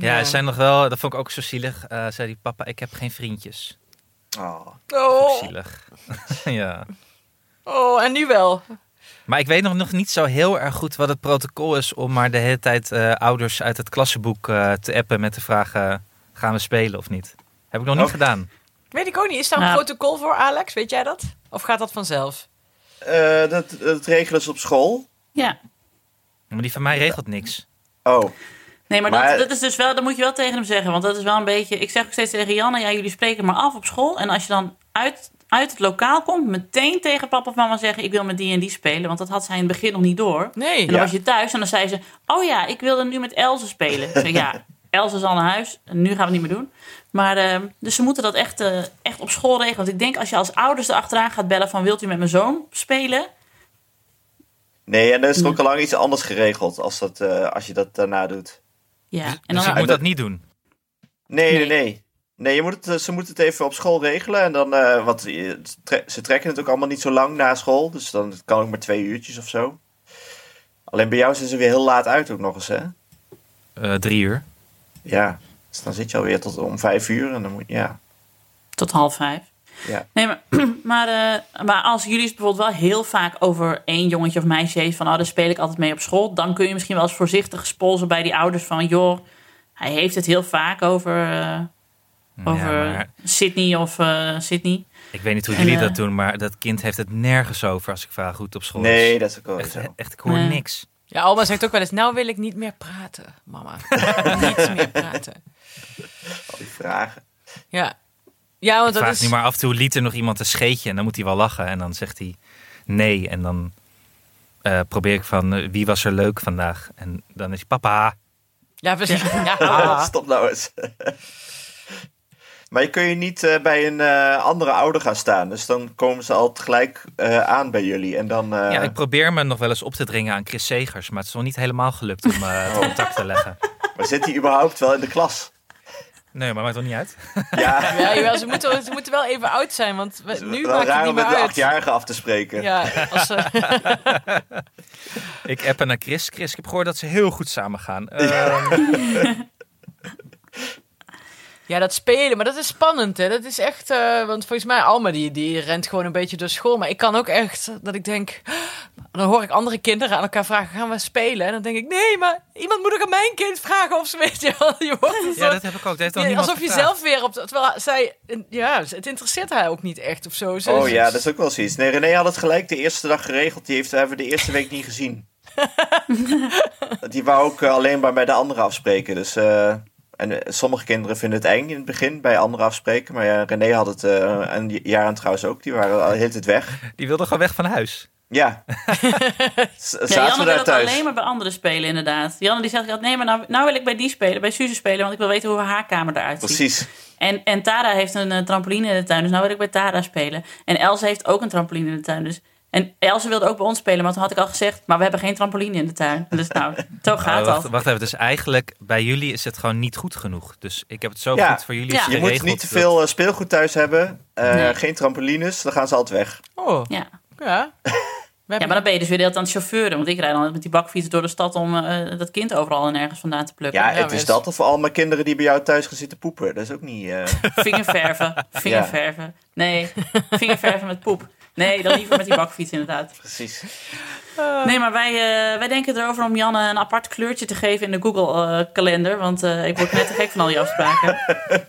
Speaker 3: Ja er zijn nog wel, dat vond ik ook zo zielig. eh, zei hij, papa, ik heb geen vriendjes.
Speaker 5: Oh.
Speaker 2: Oh,
Speaker 3: Zielig. ja.
Speaker 2: oh, en nu wel.
Speaker 3: Maar ik weet nog, nog niet zo heel erg goed wat het protocol is om maar de hele tijd eh, ouders uit het klassenboek eh, te appen met de vraag, gaan we spelen of niet? Heb ik nog niet
Speaker 5: Oh.
Speaker 3: gedaan.
Speaker 2: Weet ik ook niet. Is daar een
Speaker 4: Nou.
Speaker 2: protocol voor, Alex? Weet jij dat? Of gaat dat vanzelf?
Speaker 5: Eh, dat, dat regelen ze op school.
Speaker 4: Ja.
Speaker 3: Maar die van mij regelt niks.
Speaker 5: Oh.
Speaker 4: Nee, maar,
Speaker 5: Maar-
Speaker 4: dat, dat is dus wel, dat moet je wel tegen hem zeggen. Want dat is wel een beetje. Ik zeg ook steeds tegen Janne: ja, jullie spreken maar af op school. En als je dan uit, uit het lokaal komt, meteen tegen papa of mama zeggen: ik wil met die en die spelen. Want dat had zij in het begin nog niet door.
Speaker 2: Nee.
Speaker 4: En dan
Speaker 5: Ja.
Speaker 4: was je thuis en dan zei ze: Oh ja, ik wilde nu met Elze spelen. Ja, Elze is al naar huis. En nu gaan we het niet meer doen. Maar eh, dus ze moeten dat echt, eh, echt op school regelen. Want ik denk als je als ouders erachteraan gaat bellen: van wilt u met mijn zoon spelen?
Speaker 5: Nee, en dan is er ook al lang iets anders geregeld als, dat, eh, als je dat daarna doet.
Speaker 4: Ja, en
Speaker 3: dus
Speaker 4: dan,
Speaker 3: ik moet dat niet doen.
Speaker 5: Nee, nee,
Speaker 4: Nee.
Speaker 5: nee. Je moet het, eh, ze moeten het even op school regelen. En dan, eh, want je- tre- ze trekken het ook allemaal niet zo lang na school. Dus dan het kan ook maar twee uurtjes of zo. Alleen bij jou zijn ze weer heel laat uit ook nog eens, hè?
Speaker 3: Eh, drie uur.
Speaker 5: Ja. Dus dan zit je alweer tot om vijf uur. En dan moet ja.
Speaker 4: Tot half vijf.
Speaker 5: Ja.
Speaker 4: Nee, maar, maar, eh, maar als jullie het bijvoorbeeld wel heel vaak over één jongetje of meisje heeft van, oh, daar speel ik altijd mee op school, dan kun je misschien wel eens voorzichtig spolzen bij die ouders van, joh, hij heeft het heel vaak over, eh, over
Speaker 3: Ja, maar
Speaker 4: Sydney of eh, Sydney.
Speaker 3: ik weet niet hoe
Speaker 4: En,
Speaker 3: jullie dat doen, maar dat kind heeft het nergens over als ik vraag hoe het op school
Speaker 5: Nee,
Speaker 3: is.
Speaker 5: dat is ook wel
Speaker 3: Echt,
Speaker 5: zo.
Speaker 3: echt, ik hoor
Speaker 4: Nee.
Speaker 3: niks.
Speaker 2: Ja, Alma zegt ook wel eens, nou wil ik niet meer praten, mama. niet meer praten.
Speaker 5: Al die vragen.
Speaker 2: Ja, ja want
Speaker 3: Ik
Speaker 2: dat
Speaker 3: vraag
Speaker 2: is...
Speaker 3: nu maar af en toe liet er nog iemand een scheetje en dan moet hij wel lachen. En dan zegt hij nee. En dan eh, probeer ik van eh, wie was er leuk vandaag? En dan is hij papa.
Speaker 2: Ja, precies. Ja,
Speaker 5: Ah, stop nou eens. maar je kun je niet eh, bij een eh, andere ouder gaan staan. Dus dan komen ze al tegelijk eh, aan bij jullie. En dan... eh,
Speaker 3: Ja, ik probeer me nog wel eens op te dringen aan Chris Segers. Maar het is nog niet helemaal gelukt om eh, het contact te leggen.
Speaker 5: Maar zit hij überhaupt wel in de klas?
Speaker 3: Nee, maar maakt toch niet uit?
Speaker 5: Ja,
Speaker 2: ja jawel, ze, moeten, ze moeten wel even oud zijn, want we- nu maakt het
Speaker 5: raar
Speaker 2: niet
Speaker 5: om
Speaker 2: meer
Speaker 5: met de
Speaker 2: uit.
Speaker 5: achtjarige af te spreken.
Speaker 2: Ja, als ze,
Speaker 3: Ik appen naar Chris. Chris, ik heb gehoord dat ze heel goed samen gaan. Ehm,
Speaker 2: ja, dat spelen, maar dat is spannend, hè. Dat is echt, eh, want volgens mij Alma, die, die rent gewoon een beetje door school. Maar ik kan ook echt, dat ik denk, dan hoor ik andere kinderen aan elkaar vragen, gaan we spelen? En dan denk ik, nee, maar iemand moet ook aan mijn kind vragen of ze weet je wel. Je wordt een
Speaker 3: ja, dat heb ik ook. Dat heeft dan
Speaker 2: Ja,
Speaker 3: niemand
Speaker 2: alsof je zelf weer op... Terwijl zij... Ja, het interesseert haar ook niet echt of zo. Ze-
Speaker 5: Oh ja, dat is ook wel zoiets. Nee, René had het gelijk de eerste dag geregeld. Die heeft, hebben we de eerste week niet gezien. die wou ook eh, alleen maar bij de anderen afspreken. Dus, eh, en eh, sommige kinderen vinden het eng in het begin bij anderen afspreken. Maar ja, René had het, eh en Jaren trouwens ook, die waren al de hele tijd weg.
Speaker 3: Die wilde gewoon weg van huis.
Speaker 5: Ja. Zaten
Speaker 4: Janne
Speaker 5: we
Speaker 4: wil
Speaker 5: daar
Speaker 4: ook
Speaker 5: thuis.
Speaker 4: alleen maar bij anderen spelen, inderdaad. Janne die zegt altijd, nee, maar nou, nou wil ik bij die spelen, bij Suze spelen, want ik wil weten hoe haar kamer eruit ziet.
Speaker 5: Precies.
Speaker 4: En, en Tara heeft een eh, trampoline in de tuin, dus nou wil ik bij Tara spelen. En Else heeft ook een trampoline in de tuin, dus... En Else wilde ook bij ons spelen, maar toen had ik al gezegd... maar we hebben geen trampoline in de tuin. Dus nou, zo gaat
Speaker 3: Oh,
Speaker 4: dat.
Speaker 3: wacht, wacht even. Dus eigenlijk bij jullie is het gewoon niet goed genoeg. Dus ik heb het zo
Speaker 5: Ja.
Speaker 3: goed voor jullie
Speaker 4: Ja.
Speaker 5: Je moet niet te veel eh, speelgoed thuis hebben. Eh,
Speaker 4: Nee.
Speaker 5: Geen trampolines, dan gaan ze altijd weg.
Speaker 2: Oh,
Speaker 4: Ja.
Speaker 2: ja. We
Speaker 4: ja,
Speaker 2: hebben-
Speaker 4: maar dan ben je dus weer de hele tijd aan het chauffeuren. Want ik rijd dan met die bakfiets door de stad om dat kind overal en ergens vandaan te plukken.
Speaker 5: Ja,
Speaker 2: Ja,
Speaker 5: het is dat of al mijn kinderen die bij jou thuis gaan zitten poepen. Dat is ook niet... eh,
Speaker 4: Vingerverven, vingerverven. Nee, vingerverven met poep. Nee, dan liever met die bakfiets inderdaad.
Speaker 5: precies.
Speaker 4: Nee, maar wij, eh, wij denken erover om Janne een apart kleurtje te geven in de Google-kalender. want eh, ik word net te gek van al die afspraken.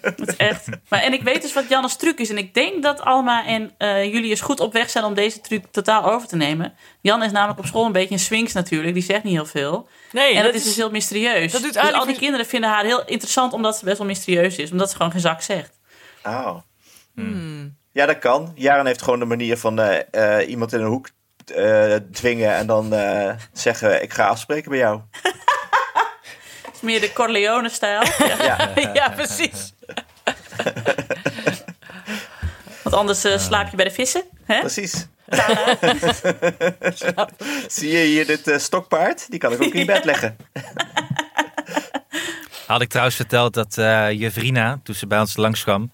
Speaker 4: Het is echt. Maar, en ik weet dus wat Janne's truc is. En ik denk dat Alma en eh Julius goed op weg zijn om deze truc totaal over te nemen. Jan is namelijk op school een beetje een swings natuurlijk. Die zegt niet heel veel.
Speaker 2: Nee,
Speaker 4: en dat, is dus heel mysterieus.
Speaker 2: dat doet
Speaker 4: dus al die kinderen vinden haar heel interessant omdat ze best wel mysterieus is. Omdat ze gewoon geen zak zegt.
Speaker 5: Oh.
Speaker 2: Hmm.
Speaker 5: Ja, dat kan. Jaren heeft gewoon de manier van eh, eh, iemand in een hoek eh, dwingen en dan eh, zeggen: Ik ga afspreken bij jou.
Speaker 4: Het is meer de Corleone-stijl. Ja.
Speaker 5: Ja,
Speaker 2: ja, precies.
Speaker 4: Want anders slaap je bij de vissen. Hè?
Speaker 5: precies. Zie je hier dit eh, stokpaard? Die kan ik ook in je bed leggen.
Speaker 3: Had ik trouwens verteld dat eh Jevrina, toen ze bij ons langskwam,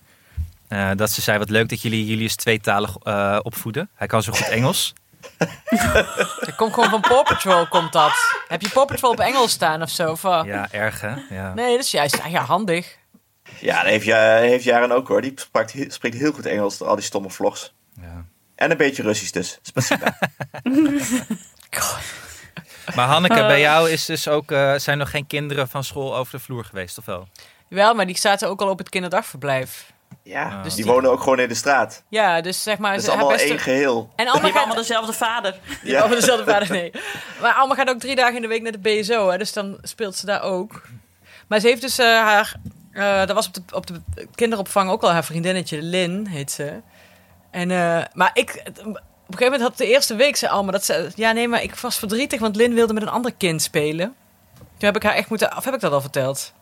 Speaker 3: eh, dat ze zei wat leuk dat jullie Julius tweetalig eh opvoeden. Hij kan zo goed Engels.
Speaker 2: Dat komt gewoon van Paw Patrol, komt dat. Heb je Paw Patrol op Engels staan of zo? Of?
Speaker 3: Ja, erg hè? Ja.
Speaker 2: Nee, dat is juist ja, handig.
Speaker 5: Ja, dat heeft, heeft Jaren ook hoor. Die spreekt, spreekt heel goed Engels door al die stomme vlogs.
Speaker 3: Ja.
Speaker 5: En een beetje Russisch dus.
Speaker 3: Maar Hanneke, bij jou is dus ook, eh, zijn nog geen kinderen van school over de vloer geweest, of wel?
Speaker 2: Wel, maar die zaten ook al op het kinderdagverblijf.
Speaker 5: Ja,
Speaker 2: Dus
Speaker 5: die
Speaker 2: die-
Speaker 5: wonen ook gewoon in de straat.
Speaker 2: Ja, dus zeg maar...
Speaker 5: Het is allemaal
Speaker 2: best
Speaker 5: één
Speaker 2: een-
Speaker 5: geheel.
Speaker 2: En gaat...
Speaker 4: allemaal dezelfde vader.
Speaker 2: Die
Speaker 5: Ja.
Speaker 2: hebben dezelfde vader, nee. Maar Alma gaat ook drie dagen in de week naar de BSO, hè, dus dan speelt ze daar ook. Maar ze heeft dus eh, haar... eh dat was op de, op de kinderopvang ook al haar vriendinnetje, Lin heet ze. En, eh, maar ik... Op een gegeven moment had de eerste week ze Alma dat ze... Ja, nee, maar ik was verdrietig, want Lin wilde met een ander kind spelen. Toen heb ik haar echt moeten... Of heb ik dat al verteld?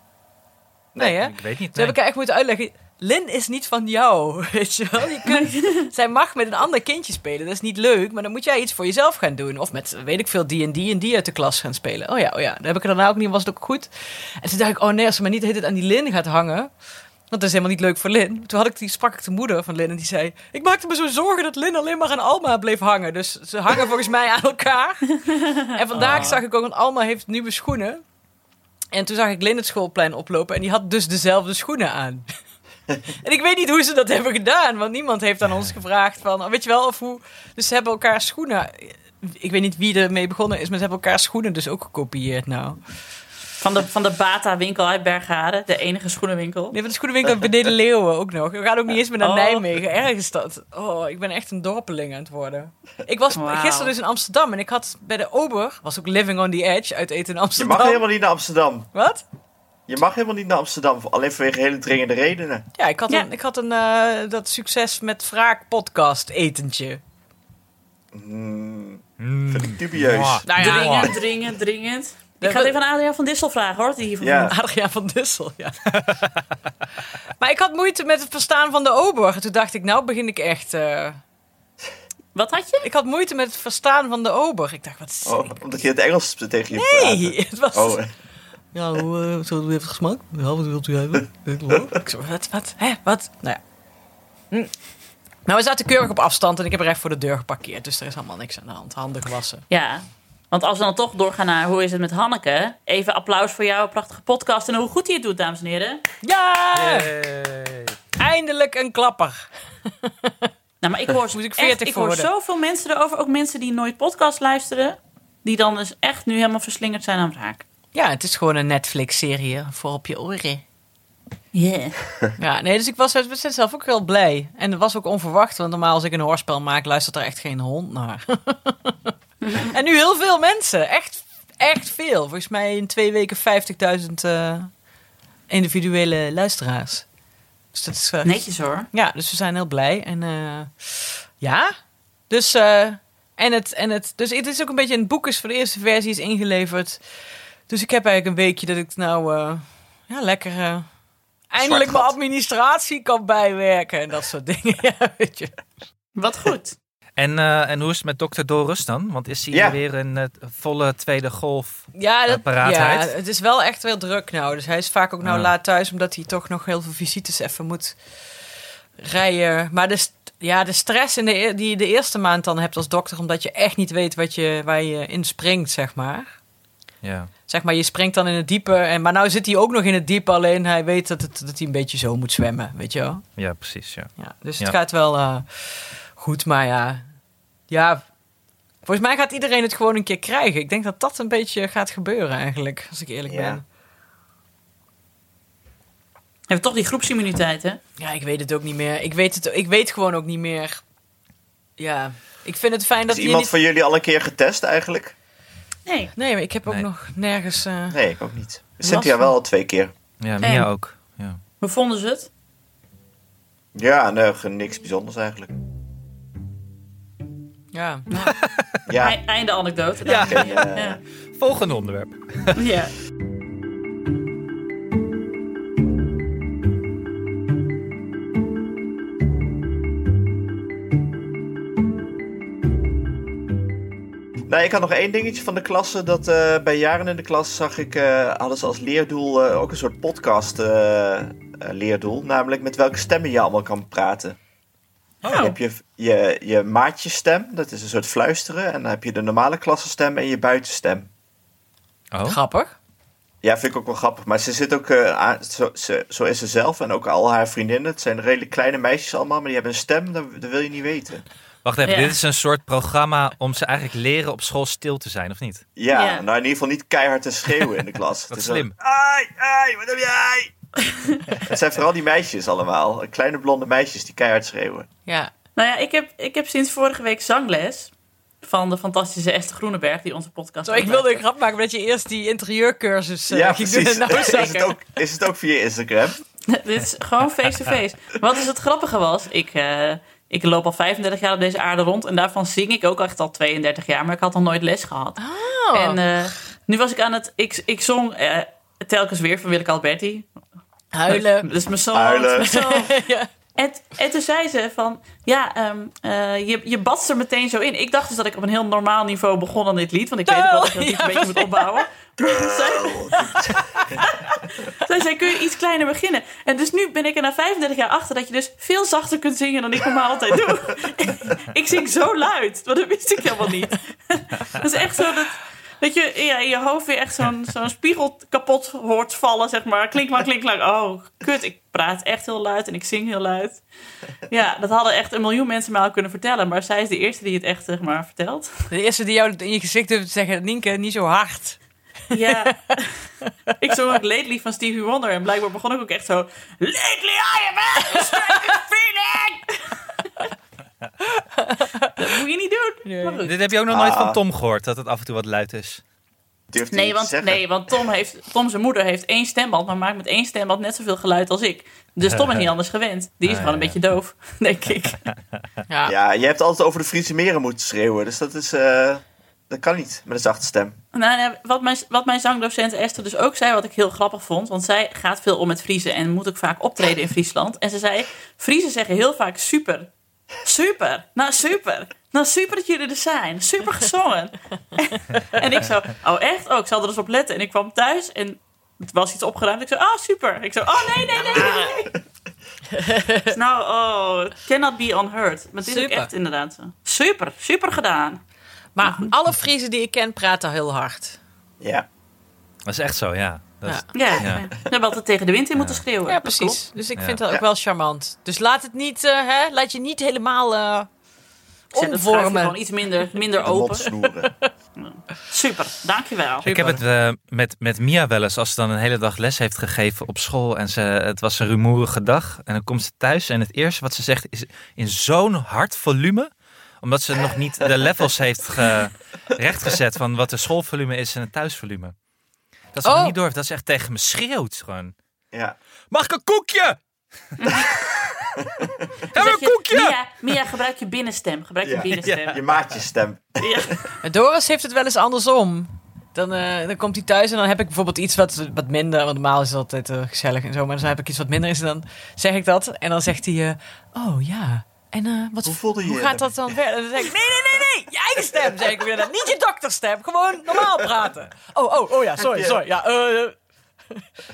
Speaker 2: Nee, hè?
Speaker 3: Ik weet niet.
Speaker 2: Toen heb ik haar echt moeten uitleggen. Lin is niet van jou, weet je wel. Je kunt, zij mag met een ander kindje spelen, dat is niet leuk. Maar dan moet jij iets voor jezelf gaan doen. Of met, weet ik veel, die en die en die uit de klas gaan spelen. Oh ja, oh ja. Dan heb ik er daarna ook niet, was het ook goed. En toen dacht ik, oh nee, als ze maar niet tijd aan die Lin gaat hangen... Want dat is helemaal niet leuk voor Lin. Toen had ik die, sprak ik de moeder van Lin en die zei... Ik maakte me zo zorgen dat Lin alleen maar aan Alma bleef hangen. Dus ze hangen volgens mij aan elkaar. En vandaag zag ik ook, want Alma heeft nieuwe schoenen. En toen zag ik Lin het schoolplein oplopen en die had dus dezelfde schoenen aan. en ik weet niet hoe ze dat hebben gedaan, want niemand heeft aan ons gevraagd van, weet je wel, of hoe. Dus ze hebben elkaar schoenen. Ik weet niet wie ermee begonnen is, maar ze hebben elkaar schoenen dus ook gekopieerd nou.
Speaker 4: Van de, van de Bata-winkel uit Bergharen, de enige schoenenwinkel.
Speaker 2: Nee, van de schoenenwinkel beneden Leeuwen ook nog. We gaan ook niet eens meer naar
Speaker 4: Oh.
Speaker 2: Nijmegen. Ergens dat. Oh, ik ben echt een dorpeling aan het worden. Ik was gisteren dus in Amsterdam en ik had bij de Ober, was ook Living on the Edge uit eten in
Speaker 5: Je
Speaker 2: Amsterdam.
Speaker 5: mag helemaal niet naar Amsterdam.
Speaker 2: Wat?
Speaker 5: Je mag helemaal niet naar Amsterdam. Alleen vanwege hele dringende redenen.
Speaker 2: Ja, ik had
Speaker 4: Ja.
Speaker 2: een, ik had een eh, dat succes met wraak podcast etentje.
Speaker 3: Mm.
Speaker 5: vind ik dubieus.
Speaker 2: Nou ja,
Speaker 4: Dringend, dringend, dringend. Ik ga het even aan Adriaan van Dissel vragen hoor. Die hiervan
Speaker 5: Ja.
Speaker 2: Adriaan van Dussel, ja. maar ik had moeite met het verstaan van de Ober. Toen dacht ik, nou begin ik echt... eh,
Speaker 4: Wat had je?
Speaker 2: Ik had moeite met het verstaan van de Ober. Ik dacht, wat is...
Speaker 5: Oh, omdat je het Engels tegen je
Speaker 2: Nee, het was...
Speaker 5: Oh,
Speaker 2: Ja, hoe uh, zo heeft het gesmaakt? Ja, wat wilt u hebben? ik zo, wat, wat, hè, wat? Nou ja. Hm. Nou, we zaten keurig op afstand en ik heb er echt voor de deur geparkeerd. Dus er is allemaal niks aan de hand. Handen gewassen.
Speaker 4: Ja. Want als we dan toch doorgaan naar hoe is het met Hanneke. Even applaus voor jou, prachtige podcast. En hoe goed hij het doet, dames en heren.
Speaker 2: Ja!
Speaker 3: Yay.
Speaker 2: Eindelijk een klapper.
Speaker 4: Nou, maar ik hoor,
Speaker 2: Moet ik
Speaker 4: echt,
Speaker 2: 40
Speaker 4: ik hoor zoveel mensen erover. Ook mensen die nooit podcast luisteren. Die dan dus echt nu helemaal verslingerd zijn aan het raak.
Speaker 2: Ja, het is gewoon een Netflix-serie voor op je oren.
Speaker 4: Yeah.
Speaker 2: Ja, nee, dus ik was zelf ook heel blij. En dat was ook onverwacht, want normaal als ik een hoorspel maak, luistert er echt geen hond naar. en nu heel veel mensen. Echt, echt veel. Volgens mij in twee weken 50.000 eh, individuele luisteraars. Dus dat is... eh,
Speaker 4: Netjes hoor.
Speaker 2: Ja, dus we zijn heel blij. En eh, ja, dus... en het, en het, dus het is ook een beetje een boek is voor de eerste versie is ingeleverd. Dus ik heb eigenlijk een weekje dat ik nou eh, ja, lekker eh, eindelijk mijn administratie kan bijwerken en dat soort dingen. Ja, weet je.
Speaker 4: Wat goed.
Speaker 3: En, eh, en hoe is het met dokter Dorus dan? Want is hij
Speaker 5: Ja.
Speaker 3: weer een volle tweede golf?
Speaker 2: Ja, dat,
Speaker 3: paraatheid.
Speaker 2: ja, het is wel echt wel druk nou. Dus hij is vaak ook nou laat thuis, omdat hij toch nog heel veel visites even moet rijden. Maar de, st- ja, de stress in de, e- die je de eerste maand dan hebt als dokter, omdat je echt niet weet wat je, waar je in springt, zeg maar.
Speaker 3: Ja.
Speaker 2: Zeg maar, je springt dan in het diepe. En, maar nou zit hij ook nog in het diepe, alleen hij weet dat, het, dat hij een beetje zo moet zwemmen, weet je wel.
Speaker 3: ja, precies. Ja.
Speaker 2: Ja, dus het
Speaker 3: Ja.
Speaker 2: gaat wel eh, goed, maar ja, ja. Volgens mij gaat iedereen het gewoon een keer krijgen. Ik denk dat dat een beetje gaat gebeuren eigenlijk, als ik eerlijk
Speaker 5: Ja.
Speaker 2: ben.
Speaker 4: Je hebt toch die groepsimmuniteit, hè?
Speaker 2: Ja, ik weet het ook niet meer. Ik weet, het, ik weet gewoon ook niet meer. Ja, ik vind het fijn dat
Speaker 5: is iemand
Speaker 2: niet...
Speaker 5: van jullie al een keer getest eigenlijk?
Speaker 4: Nee.
Speaker 2: Nee, maar ik heb ook
Speaker 3: Nee.
Speaker 2: nog nergens... eh,
Speaker 5: Nee, ik ook niet. Cynthia wel al twee keer.
Speaker 3: Ja,
Speaker 4: En?
Speaker 3: Mia ook. Ja.
Speaker 4: Hoe vonden ze het?
Speaker 5: Ja, nee, ge- niks bijzonders eigenlijk.
Speaker 2: Ja,
Speaker 5: Ja,
Speaker 4: Einde anekdote.
Speaker 5: Oké, eh,
Speaker 4: ja.
Speaker 3: Volgende onderwerp.
Speaker 4: ja.
Speaker 5: Nou, ik had nog één dingetje van de klasse. Dat eh, bij jaren in de klas zag ik, eh, hadden ze als leerdoel eh, ook een soort podcast leerdoel. Namelijk met welke stemmen je allemaal kan praten.
Speaker 4: Oh.
Speaker 5: Dan heb je je, je maatjesstem, dat is een soort fluisteren. En dan heb je de normale klassenstem en je buitenstem.
Speaker 3: Oh.
Speaker 2: grappig.
Speaker 5: Ja, vind ik ook wel grappig. Maar ze zit ook, eh, aan- zo, ze, zo is ze zelf en ook al haar vriendinnen. Het zijn redelijk kleine meisjes allemaal, maar die hebben een stem, dat, dat wil je niet weten.
Speaker 3: Wacht even,
Speaker 4: Ja.
Speaker 3: dit is een soort programma om ze eigenlijk leren op school stil te zijn, of niet?
Speaker 5: Ja,
Speaker 4: Ja.
Speaker 5: nou in ieder geval niet keihard te schreeuwen in de klas. Het is
Speaker 3: slim.
Speaker 5: Ai, ai, wat heb jij? het zijn vooral die meisjes allemaal. Kleine blonde meisjes die keihard schreeuwen.
Speaker 2: Ja,
Speaker 4: Nou ja, ik heb, ik heb sinds vorige week zangles van de fantastische Esther Groeneberg, die onze podcast
Speaker 2: Zo, ik wilde een grap maken dat je eerst die interieurcursus eh,
Speaker 5: ja,
Speaker 2: ging
Speaker 5: precies.
Speaker 2: doen. Nou,
Speaker 5: is, het ook, is het ook via Instagram?
Speaker 4: Dit is gewoon face-to-face. Wat is het grappige was, ik, eh, ik loop al 35 jaar op deze aarde rond en daarvan zing ik ook echt al 32 jaar, maar ik had nog nooit les gehad.
Speaker 2: Oh.
Speaker 4: En eh, nu was ik aan het, ik, ik zong eh, telkens weer van Willeke Alberti.
Speaker 2: Huilen.
Speaker 4: Dat is mijn zoon.
Speaker 5: Huilen.
Speaker 4: dat is mijn zoon.
Speaker 2: ja.
Speaker 4: En, en toen zei ze van, ja, ehm, eh, je, je badst er meteen zo in. Ik dacht dus dat ik op een heel normaal niveau begon aan dit lied. Want ik weet ook wel dat je dat lied
Speaker 2: Ja,
Speaker 4: een beetje moet opbouwen. Zij, zij zei, kun je iets kleiner beginnen? En dus nu ben ik er na 35 jaar achter dat je dus veel zachter kunt zingen dan ik normaal altijd doe. ik zing zo luid, want dat wist ik helemaal niet. dat is echt zo dat, dat je ja, in je hoofd weer echt zo'n zo'n spiegel kapot hoort vallen, zeg maar. Klink maar, klink maar. Oh, kut, ik praat echt heel luid en ik zing heel luid. Ja, dat hadden echt een miljoen mensen mij al kunnen vertellen. Maar zij is de eerste die het echt, zeg maar, vertelt.
Speaker 2: De eerste die jou in je gezicht durft te zeggen, Nienke, niet zo hard.
Speaker 4: Ja. ik zong ook Lately van Stevie Wonder. En blijkbaar begon ik ook echt zo... Lately I am having a feeling! dat moet je niet doen.
Speaker 3: Dit heb je ook nog nooit
Speaker 5: Ah.
Speaker 3: van Tom gehoord, dat het af en toe wat luid is.
Speaker 5: Durft hij
Speaker 4: Nee, want,
Speaker 5: te zeggen.
Speaker 4: nee, want Tom, heeft, Tom zijn moeder heeft één stemband, maar maakt met één stemband net zoveel geluid als ik. Dus Tom is niet anders gewend. Die is gewoon een beetje doof, denk ik.
Speaker 2: Ja.
Speaker 5: Ja, je hebt altijd over de Friese meren moeten schreeuwen. Dus dat is... eh, dat kan niet, met een zachte stem.
Speaker 4: Nou, ja, wat, mijn, wat mijn zangdocent Esther dus ook zei, wat ik heel grappig vond. Want zij gaat veel om met Friese en moet ook vaak optreden in Friesland. En ze zei, Friese zeggen heel vaak super. Super, nou super. Nou super dat jullie er zijn. Super gezongen. en ik zo, oh echt? Oh, ik zal er eens op letten. En ik kwam thuis en het was iets opgeruimd. Ik zo, ah super. Ik zo, oh nee, nee, nee, nee. nee. Dus nou, oh, cannot be unheard. Maar dit is ook echt inderdaad zo. Super, super gedaan.
Speaker 2: Maar alle Friesen die ik ken praten heel hard.
Speaker 5: Ja.
Speaker 3: Dat is echt zo, ja. Dat is-
Speaker 2: Ja.
Speaker 4: Ja,
Speaker 3: Ja.
Speaker 4: we hebben altijd tegen de wind in moeten schreeuwen.
Speaker 2: Ja, precies. Dus ik
Speaker 3: Ja.
Speaker 2: vind dat ook
Speaker 5: Ja.
Speaker 2: wel charmant. Dus laat het niet, eh, hè, laat je niet helemaal eh
Speaker 4: schuifje
Speaker 2: omvormen.
Speaker 4: gewoon iets minder, minder open. Super, dankjewel.
Speaker 3: Ik heb het eh, met, met Mia wel eens, als ze dan een hele dag les heeft gegeven op school en ze, het was een rumoerige dag. En dan komt ze thuis en het eerste wat ze zegt is in zo'n hard volume, omdat ze nog niet de levels heeft ge, rechtgezet van wat de schoolvolume is en het thuisvolume. Dat ze
Speaker 2: Oh.
Speaker 3: niet door heeft, dat ze echt tegen me schreeuwt gewoon.
Speaker 5: Ja.
Speaker 3: Mag ik een koekje?
Speaker 4: Dan
Speaker 3: een koekje!
Speaker 4: Mia, Mia, gebruik je binnenstem. Gebruik je
Speaker 5: Ja.
Speaker 4: binnenstem.
Speaker 5: Je maatjesstem.
Speaker 4: Ja.
Speaker 2: Doris heeft het wel eens andersom. Dan, eh, dan komt hij thuis en dan heb ik bijvoorbeeld iets wat, wat minder. Want normaal is het altijd eh, gezellig en zo. Maar dan heb ik iets wat minder is. En dan zeg ik dat. En dan zegt hij: eh, Oh ja. En eh, wat,
Speaker 5: Hoe voelde je
Speaker 2: hoe
Speaker 5: je
Speaker 2: gaat dat dan verder? En dan zeg ik: Nee, nee, nee, nee. Je eigen stem. Zeg ik weer. dan. Niet je dokterstem. Gewoon normaal praten. Oh, oh, oh ja. Sorry, sorry. Ja, eh,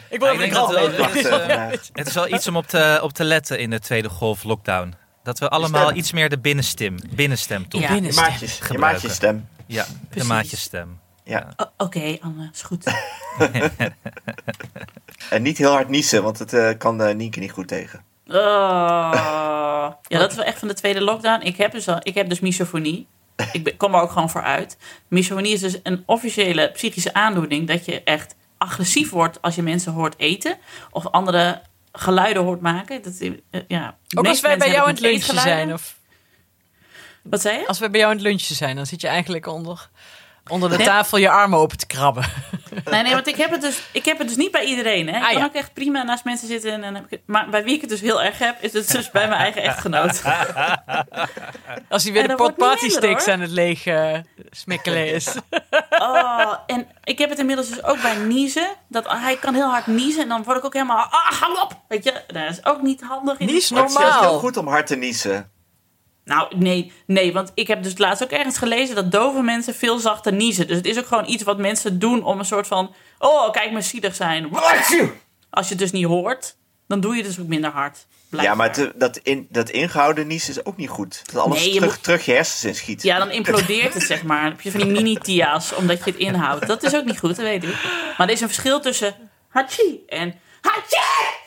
Speaker 2: ik wil
Speaker 3: Ja,
Speaker 2: even
Speaker 3: ik dat wel-
Speaker 5: even,
Speaker 2: Ja.
Speaker 5: eh,
Speaker 3: Het is wel iets om op te, op te letten in de tweede golf lockdown. Dat we allemaal
Speaker 5: stem.
Speaker 3: iets meer de binnenstem, binnenstem toe.
Speaker 4: Ja.
Speaker 5: Je
Speaker 2: Binnenstem.
Speaker 5: maatjes, je
Speaker 3: Gebruiken.
Speaker 5: maatjesstem.
Speaker 3: Ja, de maatjesstem.
Speaker 5: Ja.
Speaker 4: Oké, Anne, is goed.
Speaker 5: En niet heel hard niezen, want het eh, kan Nienke niet goed tegen.
Speaker 4: Oh. Ja, dat is wel echt van de tweede lockdown. Ik heb dus, al, ik heb dus misofonie. Ik kom er ook gewoon voor uit. Misofonie is dus een officiële psychische aandoening... dat je echt agressief wordt als je mensen hoort eten... of andere geluiden hoort maken. Dat, eh, ja,
Speaker 2: Ook als wij bij jou aan het lunchen zijn. Of
Speaker 4: Wat zei je?
Speaker 2: als wij bij jou aan het lunchen zijn, dan zit je eigenlijk onder, onder de
Speaker 4: Nee.
Speaker 2: tafel je armen open te krabben.
Speaker 4: Nee, nee, want ik heb het dus, ik heb het dus niet bij iedereen. Hè. Ik
Speaker 2: Ah,
Speaker 4: kan
Speaker 2: ja.
Speaker 4: ook echt prima naast mensen zitten. En dan heb ik maar bij wie ik het dus heel erg heb, is het dus bij mijn eigen echtgenoot.
Speaker 2: Als hij weer
Speaker 4: En
Speaker 2: de pot party sticks aan het leeg eh, smikkelen is.
Speaker 4: Oh, en ik heb het inmiddels dus ook bij niezen. Dat hij kan heel hard niezen en dan word ik ook helemaal, ah, hang op. Weet je, dat is ook niet handig. in
Speaker 2: Nies
Speaker 5: Maar het is
Speaker 2: Normaal.
Speaker 5: heel goed om hard te niezen.
Speaker 4: Nou, nee, nee, want ik heb dus laatst ook ergens gelezen dat dove mensen veel zachter niezen. Dus het is ook gewoon iets wat mensen doen om een soort van, oh, kijk me zielig zijn. Als je het dus niet hoort, dan doe je het dus ook minder hard.
Speaker 5: Ja, maar te- dat, in, dat ingehouden niezen is ook niet goed. Dat alles
Speaker 4: Nee, je
Speaker 5: terug,
Speaker 4: moet-
Speaker 5: terug je hersens in schiet.
Speaker 4: Ja, dan implodeert het, zeg maar. Dan heb je van die mini-tia's, omdat je het inhoudt. Dat is ook niet goed, dat weet ik. Maar er is een verschil tussen hachi en hachi!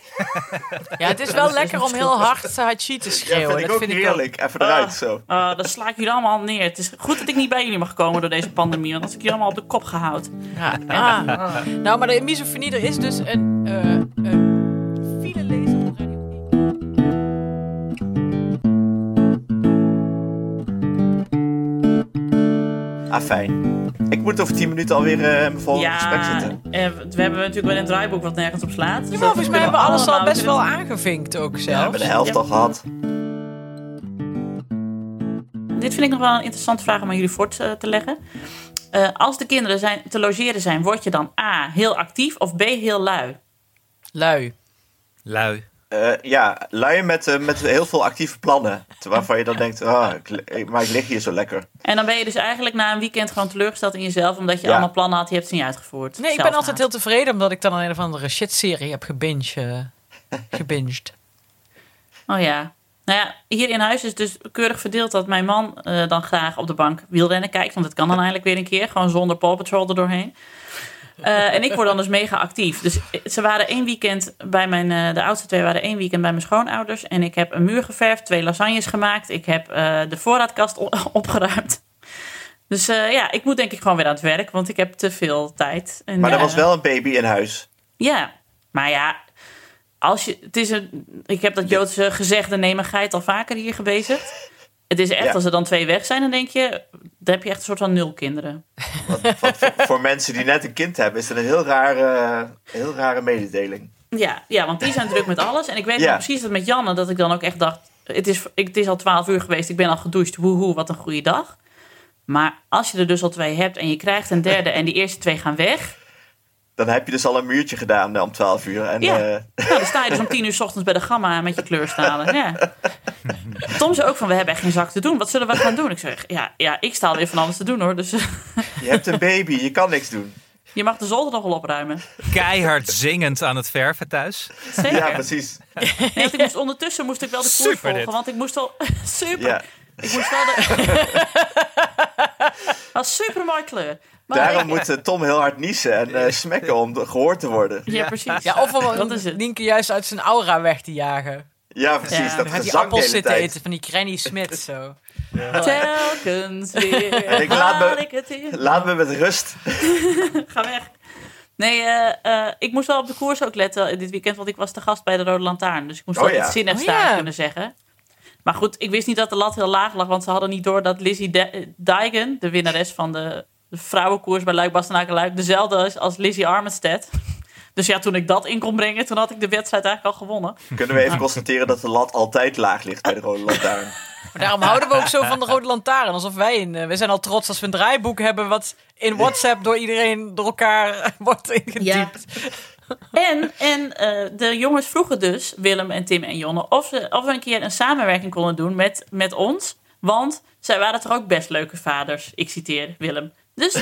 Speaker 2: Ja, het is wel lekker om heel hard hachi te
Speaker 5: Ja,
Speaker 2: schreeuwen.
Speaker 5: vind ik
Speaker 2: dat
Speaker 5: ook
Speaker 2: vind ik ook.
Speaker 5: heerlijk. Even eruit,
Speaker 4: Ah.
Speaker 5: zo.
Speaker 4: Oh, dan sla ik jullie allemaal neer. Het is goed dat ik niet bij jullie mag komen door deze pandemie. Want als ik jullie allemaal op de kop gehoud.
Speaker 2: Ja, ah. Nou, maar de misofonie, er is dus een, eh een file lezer op Radio 1.
Speaker 5: Ah, fijn. Ik moet over 10 minuten alweer eh, in mijn volgende gesprek
Speaker 4: Ja,
Speaker 5: zitten.
Speaker 4: eh, we hebben natuurlijk wel een draaiboek wat nergens op slaat. Dus
Speaker 2: Ja, volgens mij hebben we alles al best wel aangevinkt ook
Speaker 5: Ja, we hebben de helft
Speaker 4: Ja.
Speaker 5: al gehad.
Speaker 4: Dit vind ik nog wel een interessante vraag om aan jullie voor te, te leggen. Eh, als de kinderen zijn, te logeren zijn, word je dan A, heel actief of B, heel lui?
Speaker 2: Lui.
Speaker 3: Lui.
Speaker 5: Eh, ja, lui met, eh, met heel veel actieve plannen. Waarvan je dan denkt, ah, maar ik lig hier zo lekker.
Speaker 4: En dan ben je dus eigenlijk na een weekend gewoon teleurgesteld in jezelf, omdat je
Speaker 5: Ja.
Speaker 4: allemaal plannen had, die hebt ze niet uitgevoerd.
Speaker 2: Nee, ik ben altijd heel tevreden omdat ik dan een of andere shit-serie heb gebinge, eh, gebinged.
Speaker 4: Oh ja. Nou ja, hier in huis is dus keurig verdeeld dat mijn man eh, dan graag op de bank wielrennen kijkt. Want het kan dan eindelijk weer een keer, gewoon zonder Paw Patrol er doorheen. Eh, en ik word dan dus mega actief. Dus ze waren één weekend bij mijn, eh, de oudste twee waren één weekend bij mijn schoonouders. En ik heb een muur geverfd, twee lasagnes gemaakt. Ik heb eh, de voorraadkast opgeruimd. Dus ja, ik moet denk ik gewoon weer aan het werk, want ik heb te veel tijd. En,
Speaker 5: Maar er was wel een baby in huis.
Speaker 4: ja, maar ja, als je, het is een, ik heb dat Joodse gezegde nemen geit al vaker hier gebezigd. Het is echt,
Speaker 5: Ja.
Speaker 4: als er dan twee weg zijn, dan denk je, dan heb je echt een soort van nul kinderen.
Speaker 5: Voor, voor mensen die net een kind hebben, is dat een heel rare, heel rare mededeling.
Speaker 4: Ja, ja, want die zijn druk met alles. En ik weet
Speaker 5: Ja.
Speaker 4: precies dat met Janne, dat ik dan ook echt dacht, het is, het is al twaalf uur geweest, ik ben al gedoucht, woehoe, wat een goede dag. Maar als je er dus al twee hebt en je krijgt een derde en die eerste twee gaan weg,
Speaker 5: Dan heb je dus al een muurtje gedaan om 12 uur. En,
Speaker 4: Ja.
Speaker 5: eh,
Speaker 4: Nou, dan sta je dus om tien uur 's ochtends bij de gamma met je kleurstalen. Ja. Tom zei ook van, we hebben echt geen zak te doen. Wat zullen we gaan doen? Ik zeg, ja, ja ik sta alweer van alles te doen hoor. Dus
Speaker 5: je hebt een baby, je kan niks doen.
Speaker 4: je mag de zolder nog wel opruimen.
Speaker 3: Keihard zingend aan het verven thuis.
Speaker 4: Zeker.
Speaker 5: Ja, precies.
Speaker 4: Nee, want ik moest, ondertussen moest ik wel de koers
Speaker 3: Super
Speaker 4: volgen.
Speaker 3: dit.
Speaker 4: Want ik moest wel... super.
Speaker 5: Ja.
Speaker 4: Ik moest wel de... was super mooi kleur. Maar
Speaker 5: Daarom
Speaker 4: ik-
Speaker 5: moet eh, Tom heel hard niezen en eh, smekken om gehoord te worden.
Speaker 4: Ja, precies.
Speaker 2: Ja, of om
Speaker 4: Dat is het.
Speaker 2: Nienke juist uit zijn aura weg te jagen.
Speaker 5: Ja, precies.
Speaker 4: Ja.
Speaker 5: dat
Speaker 2: gaat
Speaker 5: de
Speaker 2: appels
Speaker 5: hele
Speaker 2: zitten
Speaker 5: tijd.
Speaker 2: eten van die Granny Smith zo.
Speaker 4: Telkens weer
Speaker 5: En ik laat me-
Speaker 4: ik het in.
Speaker 5: Laat me met rust.
Speaker 4: Ga weg. Nee, eh, eh, ik moest wel op de koers ook letten dit weekend, want ik was te gast bij de Rode Lantaarn. Dus ik moest
Speaker 5: Oh
Speaker 4: wel
Speaker 5: ja.
Speaker 4: iets zin en
Speaker 2: Oh ja.
Speaker 4: kunnen zeggen. Maar goed, ik wist niet dat de lat heel laag lag, want ze hadden niet door dat Lizzie De- Dijgen, de winnares van de, de vrouwenkoers bij Luik Bastenaken Luik, dezelfde is als Lizzie Armitstead. Dus ja, toen ik dat in kon brengen, toen had ik de wedstrijd eigenlijk al gewonnen.
Speaker 5: Kunnen we even constateren dat de lat altijd laag ligt bij de Rode Lantaarn.
Speaker 2: Maar daarom houden we ook zo van de Rode Lantaarn. Alsof wij een... eh, we zijn al trots als we een draaiboek hebben... wat in WhatsApp door iedereen door elkaar wordt ingetypt.
Speaker 4: En, en eh, de jongens vroegen dus, Willem en Tim en Jonne, of, ze, of we een keer een samenwerking konden doen met, met ons. Want zij waren toch ook best leuke vaders. Ik citeer Willem. Dus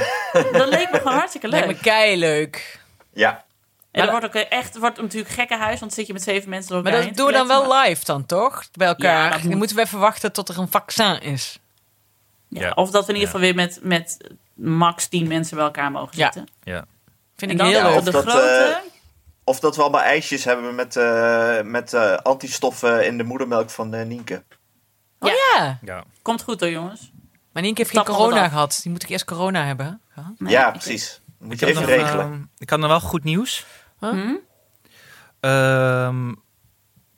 Speaker 4: dat leek me gewoon hartstikke leuk.
Speaker 2: Lijkt me kei leuk.
Speaker 5: Ja,
Speaker 4: En dat wordt ook echt, het wordt natuurlijk gekkenhuis, want dan zit je met zeven mensen door
Speaker 2: Maar dat doen we dan wel live dan, toch? Bij elkaar.
Speaker 4: Ja,
Speaker 2: Dan
Speaker 4: moet.
Speaker 2: moeten we even wachten tot er een vaccin is.
Speaker 4: Ja,
Speaker 3: Ja.
Speaker 4: Of dat we in ieder geval weer met, met max tien mensen bij elkaar mogen
Speaker 2: Ja.
Speaker 4: zitten.
Speaker 3: Ja.
Speaker 2: Vind
Speaker 4: En
Speaker 2: ik
Speaker 4: dan
Speaker 2: heel
Speaker 5: Ja,
Speaker 2: leuk.
Speaker 5: of
Speaker 4: de
Speaker 5: dat,
Speaker 4: grote...
Speaker 5: Of dat we allemaal ijsjes hebben met, eh, met eh, antistoffen in de moedermelk van eh, Nienke.
Speaker 2: Oh ja.
Speaker 3: Ja.
Speaker 4: Komt goed hoor, jongens.
Speaker 2: Maar Nienke heeft geen corona gehad. Die moet ik eerst corona hebben.
Speaker 4: Nee,
Speaker 5: ja,
Speaker 4: ik-
Speaker 5: precies. Moet
Speaker 3: Ik
Speaker 5: je even
Speaker 3: nog,
Speaker 5: regelen.
Speaker 3: ehm, ik had nog wel goed nieuws. Ehm,
Speaker 5: Een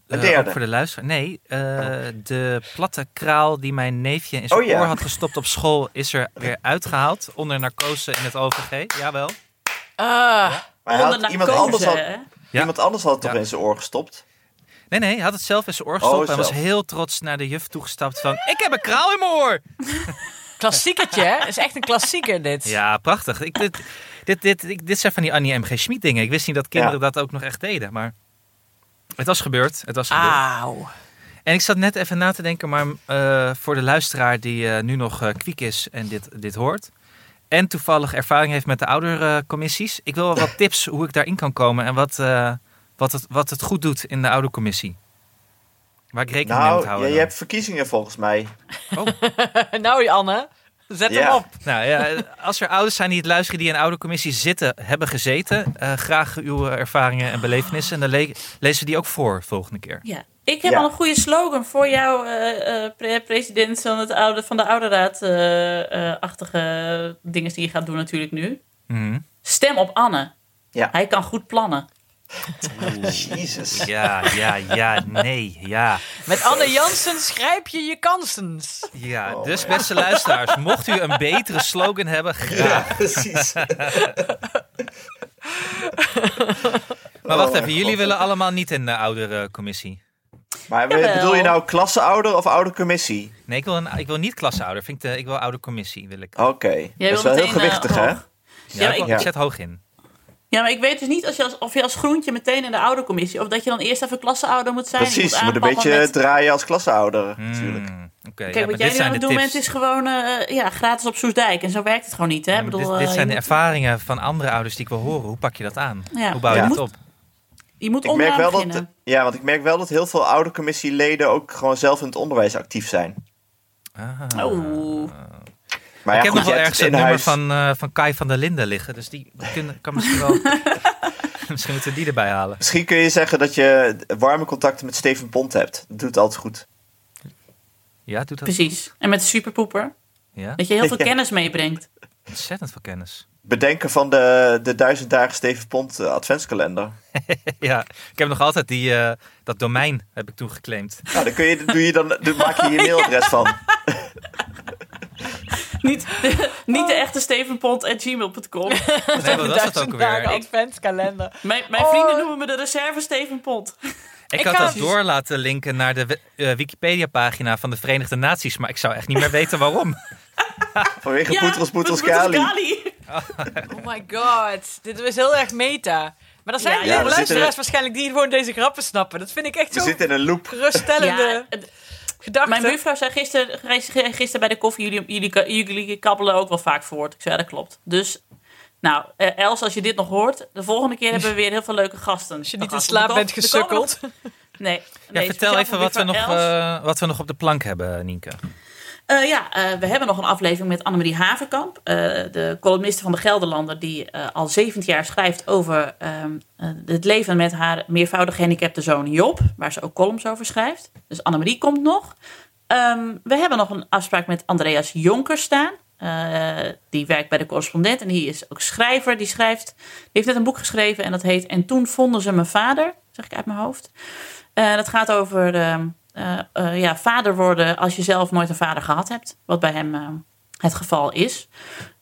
Speaker 3: eh,
Speaker 5: derde.
Speaker 3: voor de luisteraar. Nee, eh, de platte kraal die mijn neefje in zijn
Speaker 5: Oh, ja.
Speaker 3: oor had gestopt op school... is er weer uitgehaald onder narcose in het OVG. Jawel.
Speaker 2: Ah,
Speaker 5: Maar hij had,
Speaker 4: Onder
Speaker 5: iemand,
Speaker 4: narcose,
Speaker 5: anders had,
Speaker 4: hè?
Speaker 3: Ja.
Speaker 5: iemand anders had het toch
Speaker 3: Ja.
Speaker 5: in zijn oor gestopt?
Speaker 3: Nee, nee, hij had het zelf in zijn oor gestopt.
Speaker 5: Oh,
Speaker 3: en was
Speaker 5: zelf.
Speaker 3: heel trots naar de juf toegestapt van... Ik heb een kraal in mijn oor!
Speaker 2: klassiekertje, hè? is echt een klassieker dit.
Speaker 3: Ja, prachtig. Ik, dit, dit, dit, ik- dit zijn van die Annie M.G. Schmid dingen. Ik wist niet dat kinderen dat ook nog echt deden. Maar het was gebeurd. Het was gebeurd.
Speaker 2: Auw.
Speaker 3: En ik zat net even na te denken, maar eh, voor de luisteraar die eh, nu nog eh, kwiek is en dit, dit hoort. En toevallig ervaring heeft met de oudercommissies. ik wil wel wat tips hoe ik daarin kan komen en wat, eh, wat, het, wat het goed doet in de oudercommissie. Waar ik rekening mee moet
Speaker 5: Nou,
Speaker 3: houden.
Speaker 5: je, je hebt verkiezingen volgens mij.
Speaker 2: nou, Anne, zet
Speaker 5: Ja.
Speaker 2: hem op.
Speaker 3: Nou ja, als er ouders zijn die het luisteren die in een oudercommissie zitten, hebben gezeten. eh, graag uw ervaringen en belevenissen. En dan le- lezen we die ook voor volgende keer.
Speaker 4: Ja. Ik heb
Speaker 5: Ja.
Speaker 4: al een goede slogan voor jou, eh, eh, pre- president van, het oude, van de ouderraad-achtige dingen die je gaat doen natuurlijk nu.
Speaker 3: Mhm.
Speaker 4: Stem op Anne.
Speaker 5: Ja.
Speaker 4: Hij kan goed plannen.
Speaker 5: Jezus.
Speaker 3: Ja, ja, ja, nee, ja.
Speaker 2: Met Anne Jansen schrijf je je kansens.
Speaker 3: Ja,
Speaker 5: Oh,
Speaker 3: dus
Speaker 5: ja.
Speaker 3: beste luisteraars, mocht u een betere slogan hebben, graag.
Speaker 5: Ja, precies.
Speaker 3: Maar wacht
Speaker 5: Oh,
Speaker 3: even, jullie
Speaker 5: God.
Speaker 3: willen allemaal niet in de oudere commissie.
Speaker 5: Maar
Speaker 4: Jawel.
Speaker 5: bedoel je nou klasseouder of oudercommissie?
Speaker 3: Nee, ik wil, een, ik wil niet klasseouder. Vind ik, de, ik wil oude commissie. Wil ik.
Speaker 5: Oké, dat is wel heel
Speaker 4: eh,
Speaker 5: gewichtig, hè?
Speaker 4: hoog.
Speaker 3: Ja,
Speaker 4: Ja,
Speaker 3: ik,
Speaker 4: ik-
Speaker 3: ik zet hoog in.
Speaker 4: Ja, maar ik weet dus niet als je als, of je als groentje meteen in de oudercommissie... of dat je dan eerst even klasseouder moet zijn.
Speaker 5: Precies, je moet een beetje
Speaker 4: met-
Speaker 5: draaien als klasseouder,
Speaker 3: Hmm,
Speaker 5: natuurlijk.
Speaker 3: Oké,
Speaker 4: Kijk,
Speaker 3: ja, maar
Speaker 4: wat
Speaker 3: dit
Speaker 4: jij nu
Speaker 3: zijn
Speaker 4: aan het doen bent is gewoon eh, ja, gratis op Soesdijk. En zo werkt het gewoon niet, hè?
Speaker 3: Ja,
Speaker 4: bedoel,
Speaker 3: dit, dit
Speaker 4: eh,
Speaker 3: zijn de
Speaker 4: moet-
Speaker 3: ervaringen van andere ouders die ik wil horen. Hoe pak je dat aan?
Speaker 4: Ja,
Speaker 3: Hoe bouw je
Speaker 5: ja.
Speaker 3: dat op?
Speaker 4: Je moet
Speaker 5: Ik merk,
Speaker 4: onderaan
Speaker 5: wel dat,
Speaker 4: beginnen.
Speaker 5: ja, want ik merk wel dat heel veel oudercommissieleden ook gewoon zelf in het onderwijs actief zijn.
Speaker 3: Ah.
Speaker 5: Maar ja,
Speaker 3: ik heb
Speaker 5: goed,
Speaker 3: nog wel ergens het nummer
Speaker 5: huis.
Speaker 3: van, eh, van Kai van der Linden liggen. Dus die kunnen, kan misschien wel... misschien moeten we die erbij halen.
Speaker 5: Misschien kun je zeggen dat je warme contacten met Steven Pont hebt. Dat doet altijd goed.
Speaker 3: Ja, doet dat?
Speaker 4: Precies. En met de superpoeper.
Speaker 3: Ja,
Speaker 4: Dat je heel veel
Speaker 5: Ja.
Speaker 4: kennis meebrengt.
Speaker 3: ontzettend veel kennis.
Speaker 5: Bedenken van de, de duizend dagen Steven Pont eh, adventskalender.
Speaker 3: ja, ik heb nog altijd die, eh, dat domein heb ik toen geclaimd.
Speaker 5: Nou, dan kun je, doe je dan, dan maak je je mailadres van.
Speaker 4: niet, niet de echte stevenpont.gmail.com.
Speaker 3: Nee, wat was dat ook alweer?
Speaker 2: adventskalender.
Speaker 4: Mijn, mijn
Speaker 2: Oh.
Speaker 4: vrienden noemen me de reserve Steven Pont.
Speaker 3: Ik,
Speaker 2: Ik
Speaker 3: had dat door laten linken naar de eh, Wikipedia-pagina van de Verenigde Naties, maar ik zou echt niet meer weten waarom.
Speaker 5: Vanwege Poetros Poetros
Speaker 4: Poetros
Speaker 5: Kali.
Speaker 2: Oh my god. Dit was heel erg meta. Maar er zijn
Speaker 4: Ja, ja,
Speaker 5: we
Speaker 2: luisteraars
Speaker 5: er-
Speaker 2: waarschijnlijk die gewoon deze grappen snappen. Dat vind ik echt
Speaker 5: We
Speaker 2: zo
Speaker 5: zitten in een loop.
Speaker 2: geruststellende
Speaker 4: Ja, mijn buurvrouw zei gisteren, gisteren bij de koffie, jullie, jullie, jullie kabbelen ook wel vaak voort. Ik zei, ja, dat klopt. Dus, nou, eh, Els, als je dit nog hoort, de volgende keer hebben we weer heel veel leuke gasten.
Speaker 2: Als je niet in slaap bent
Speaker 4: nog-
Speaker 2: gesukkeld.
Speaker 4: Nee.
Speaker 3: Ja,
Speaker 4: nee,
Speaker 3: vertel
Speaker 4: speciaal
Speaker 3: even wat we, nog, eh, wat we nog op de plank hebben, Nienke.
Speaker 4: Eh, ja, eh, we hebben nog een aflevering met Annemarie Haverkamp, eh, de columniste van de Gelderlander, die al 17 jaar schrijft over ehm, eh, het leven met haar meervoudig gehandicapte zoon Job, waar ze ook columns over schrijft. Dus Annemarie komt nog. Ehm, we hebben nog een afspraak met Andreas Jonker staan. Die werkt bij de correspondent en die is ook schrijver. Die schrijft, die heeft net een boek geschreven en dat heet En toen vonden ze mijn vader, zeg ik uit mijn hoofd. Dat gaat over eh, eh, ja, vader worden als je zelf nooit een vader gehad hebt. Wat bij hem eh, het geval is.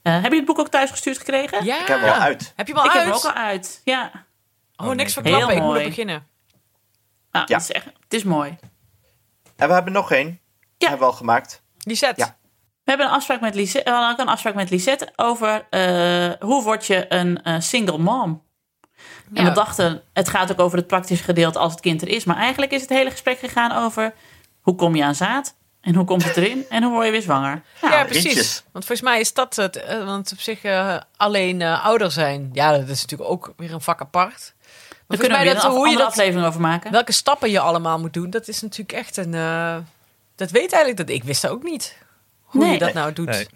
Speaker 4: Eh, heb je het boek ook thuis gestuurd gekregen?
Speaker 2: Ja.
Speaker 5: Ik heb hem al uit.
Speaker 2: Heb je hem al
Speaker 4: ik
Speaker 2: uit?
Speaker 4: heb hem ook al uit. Ja,
Speaker 2: Oh, niks
Speaker 3: Heel
Speaker 2: verklappen. Ik moet
Speaker 4: mooi.
Speaker 2: er beginnen.
Speaker 4: nou,
Speaker 5: Ja.
Speaker 4: Het, is echt, het is mooi.
Speaker 5: En we hebben nog één.
Speaker 4: Ja.
Speaker 5: Hebben we al gemaakt.
Speaker 2: Lisette.
Speaker 5: Ja.
Speaker 4: We hebben een afspraak met Lisette, we hadden ook een afspraak met Lisette over eh, hoe word je een eh, single mom. En
Speaker 2: Ja.
Speaker 4: we dachten, het gaat ook over het praktische gedeelte als het kind er is. Maar eigenlijk is het hele gesprek gegaan over hoe kom je aan zaad? En hoe komt het erin? En hoe word je weer zwanger? Nou,
Speaker 2: Ja, precies.
Speaker 5: rietjes.
Speaker 2: Want volgens mij is dat het. eh, want op zich eh, alleen eh, ouder zijn. Ja, dat is natuurlijk ook weer een vak apart. Maar
Speaker 4: daar kunnen we
Speaker 2: dat
Speaker 4: af-
Speaker 2: hoe je dat,
Speaker 4: aflevering over maken.
Speaker 2: welke stappen je allemaal moet doen, dat is natuurlijk echt een. eh, dat weet eigenlijk dat ik wist dat ook niet. Hoe
Speaker 4: Nee.
Speaker 2: je dat nou doet.
Speaker 3: Nee.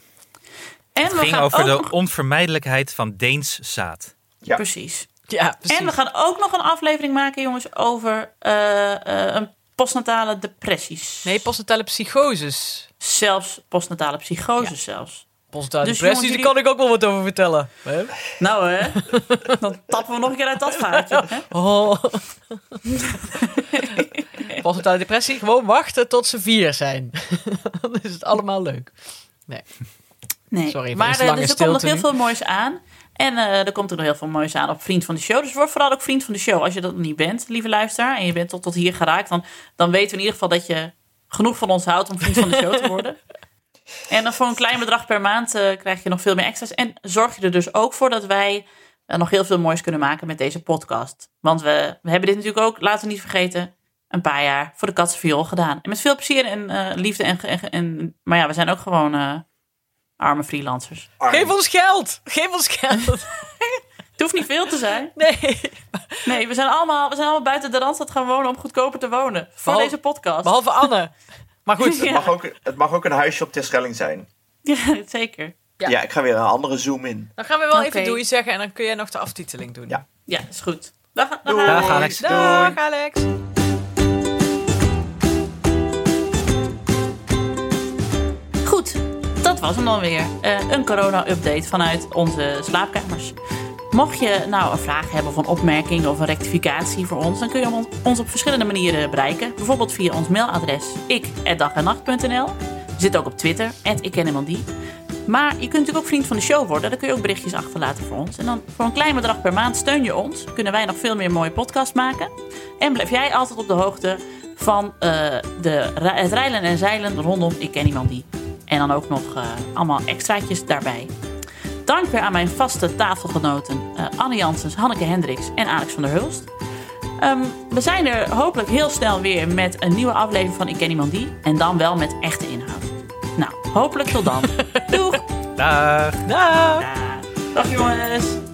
Speaker 4: En
Speaker 3: Het
Speaker 4: we
Speaker 3: ging
Speaker 4: gaan
Speaker 3: over
Speaker 4: ook
Speaker 3: de onvermijdelijkheid van Deens zaad.
Speaker 5: Ja.
Speaker 4: Precies.
Speaker 2: Ja, precies.
Speaker 4: En we gaan ook nog een aflevering maken, jongens, over eh, eh, een postnatale depressies.
Speaker 2: Nee, postnatale psychoses.
Speaker 4: Zelfs postnatale psychose zelfs.
Speaker 2: Postnatale
Speaker 4: Dus
Speaker 2: depressie,
Speaker 4: jongens,
Speaker 2: daar kan ik ook wel wat over vertellen. Hè?
Speaker 4: Nou hè, dan tappen we nog een keer uit dat vaatje. Hè?
Speaker 2: Oh. postnatale depressie, gewoon wachten tot ze vier zijn. Dan is het allemaal leuk.
Speaker 4: Nee.
Speaker 2: Sorry voor
Speaker 4: maar eh, dus er komt nog heel
Speaker 2: nu.
Speaker 4: veel moois aan. En eh, er komt ook nog heel veel moois aan op Vriend van de Show. Dus word vooral ook Vriend van de Show. Als je dat nog niet bent, lieve luisteraar, en je bent tot, tot hier geraakt, dan, dan weten we in ieder geval dat je genoeg van ons houdt om Vriend van de Show te worden. En dan voor een klein bedrag per maand eh, krijg je nog veel meer extra's. En zorg je er dus ook voor dat wij eh, nog heel veel moois kunnen maken met deze podcast. Want we, we hebben dit natuurlijk ook, laten we niet vergeten, een paar jaar voor de katsenviool gedaan. En met veel plezier en liefde. En, en, en- maar ja, we zijn ook gewoon arme freelancers.
Speaker 2: Geef ons geld! Geef ons geld!
Speaker 4: Het hoeft niet veel te zijn.
Speaker 2: Nee.
Speaker 4: Nee, we zijn allemaal, we zijn allemaal buiten de Randstad gaan wonen om goedkoper te wonen. Voor
Speaker 2: Behal-
Speaker 4: deze podcast.
Speaker 2: Behalve Anne. Maar goed.
Speaker 5: Het, mag ook, het mag ook een huisje op Terschelling zijn.
Speaker 4: Ja, zeker.
Speaker 2: Ja.
Speaker 5: Ja. ik ga weer een andere zoom in.
Speaker 2: Dan gaan we wel even doei zeggen en dan kun jij nog de aftiteling doen.
Speaker 5: Ja.
Speaker 4: Ja, is goed. Dag, dag,
Speaker 5: Doei.
Speaker 3: Dag, Alex.
Speaker 2: Dag Alex.
Speaker 4: Was dan weer. Eh, een corona-update vanuit onze slaapkamers. Mocht je nou een vraag hebben of een opmerking of een rectificatie voor ons, dan kun je on- ons op verschillende manieren bereiken. Bijvoorbeeld via ons mailadres ik@dagennacht.nl. We zitten ook op Twitter @ikkenniemandie. Maar je kunt natuurlijk ook vriend van de show worden. Dan kun je ook berichtjes achterlaten voor ons. En dan voor een klein bedrag per maand steun je ons. Kunnen wij nog veel meer mooie podcasts maken. En blijf jij altijd op de hoogte van eh, de, het rijlen en zeilen rondom Ik Ken Die. En dan ook nog eh, allemaal extraatjes daarbij. Dank weer aan mijn vaste tafelgenoten uh, Anne Janssens, Hanneke Hendricks en Alex van der Hulst. Ehm, we zijn er hopelijk heel snel weer met een nieuwe aflevering van Ik Ken Iemand Die. En dan wel met echte inhoud. Nou, hopelijk tot dan. Doeg!
Speaker 3: Dag!
Speaker 2: Dag!
Speaker 4: Dag, Dag jongens!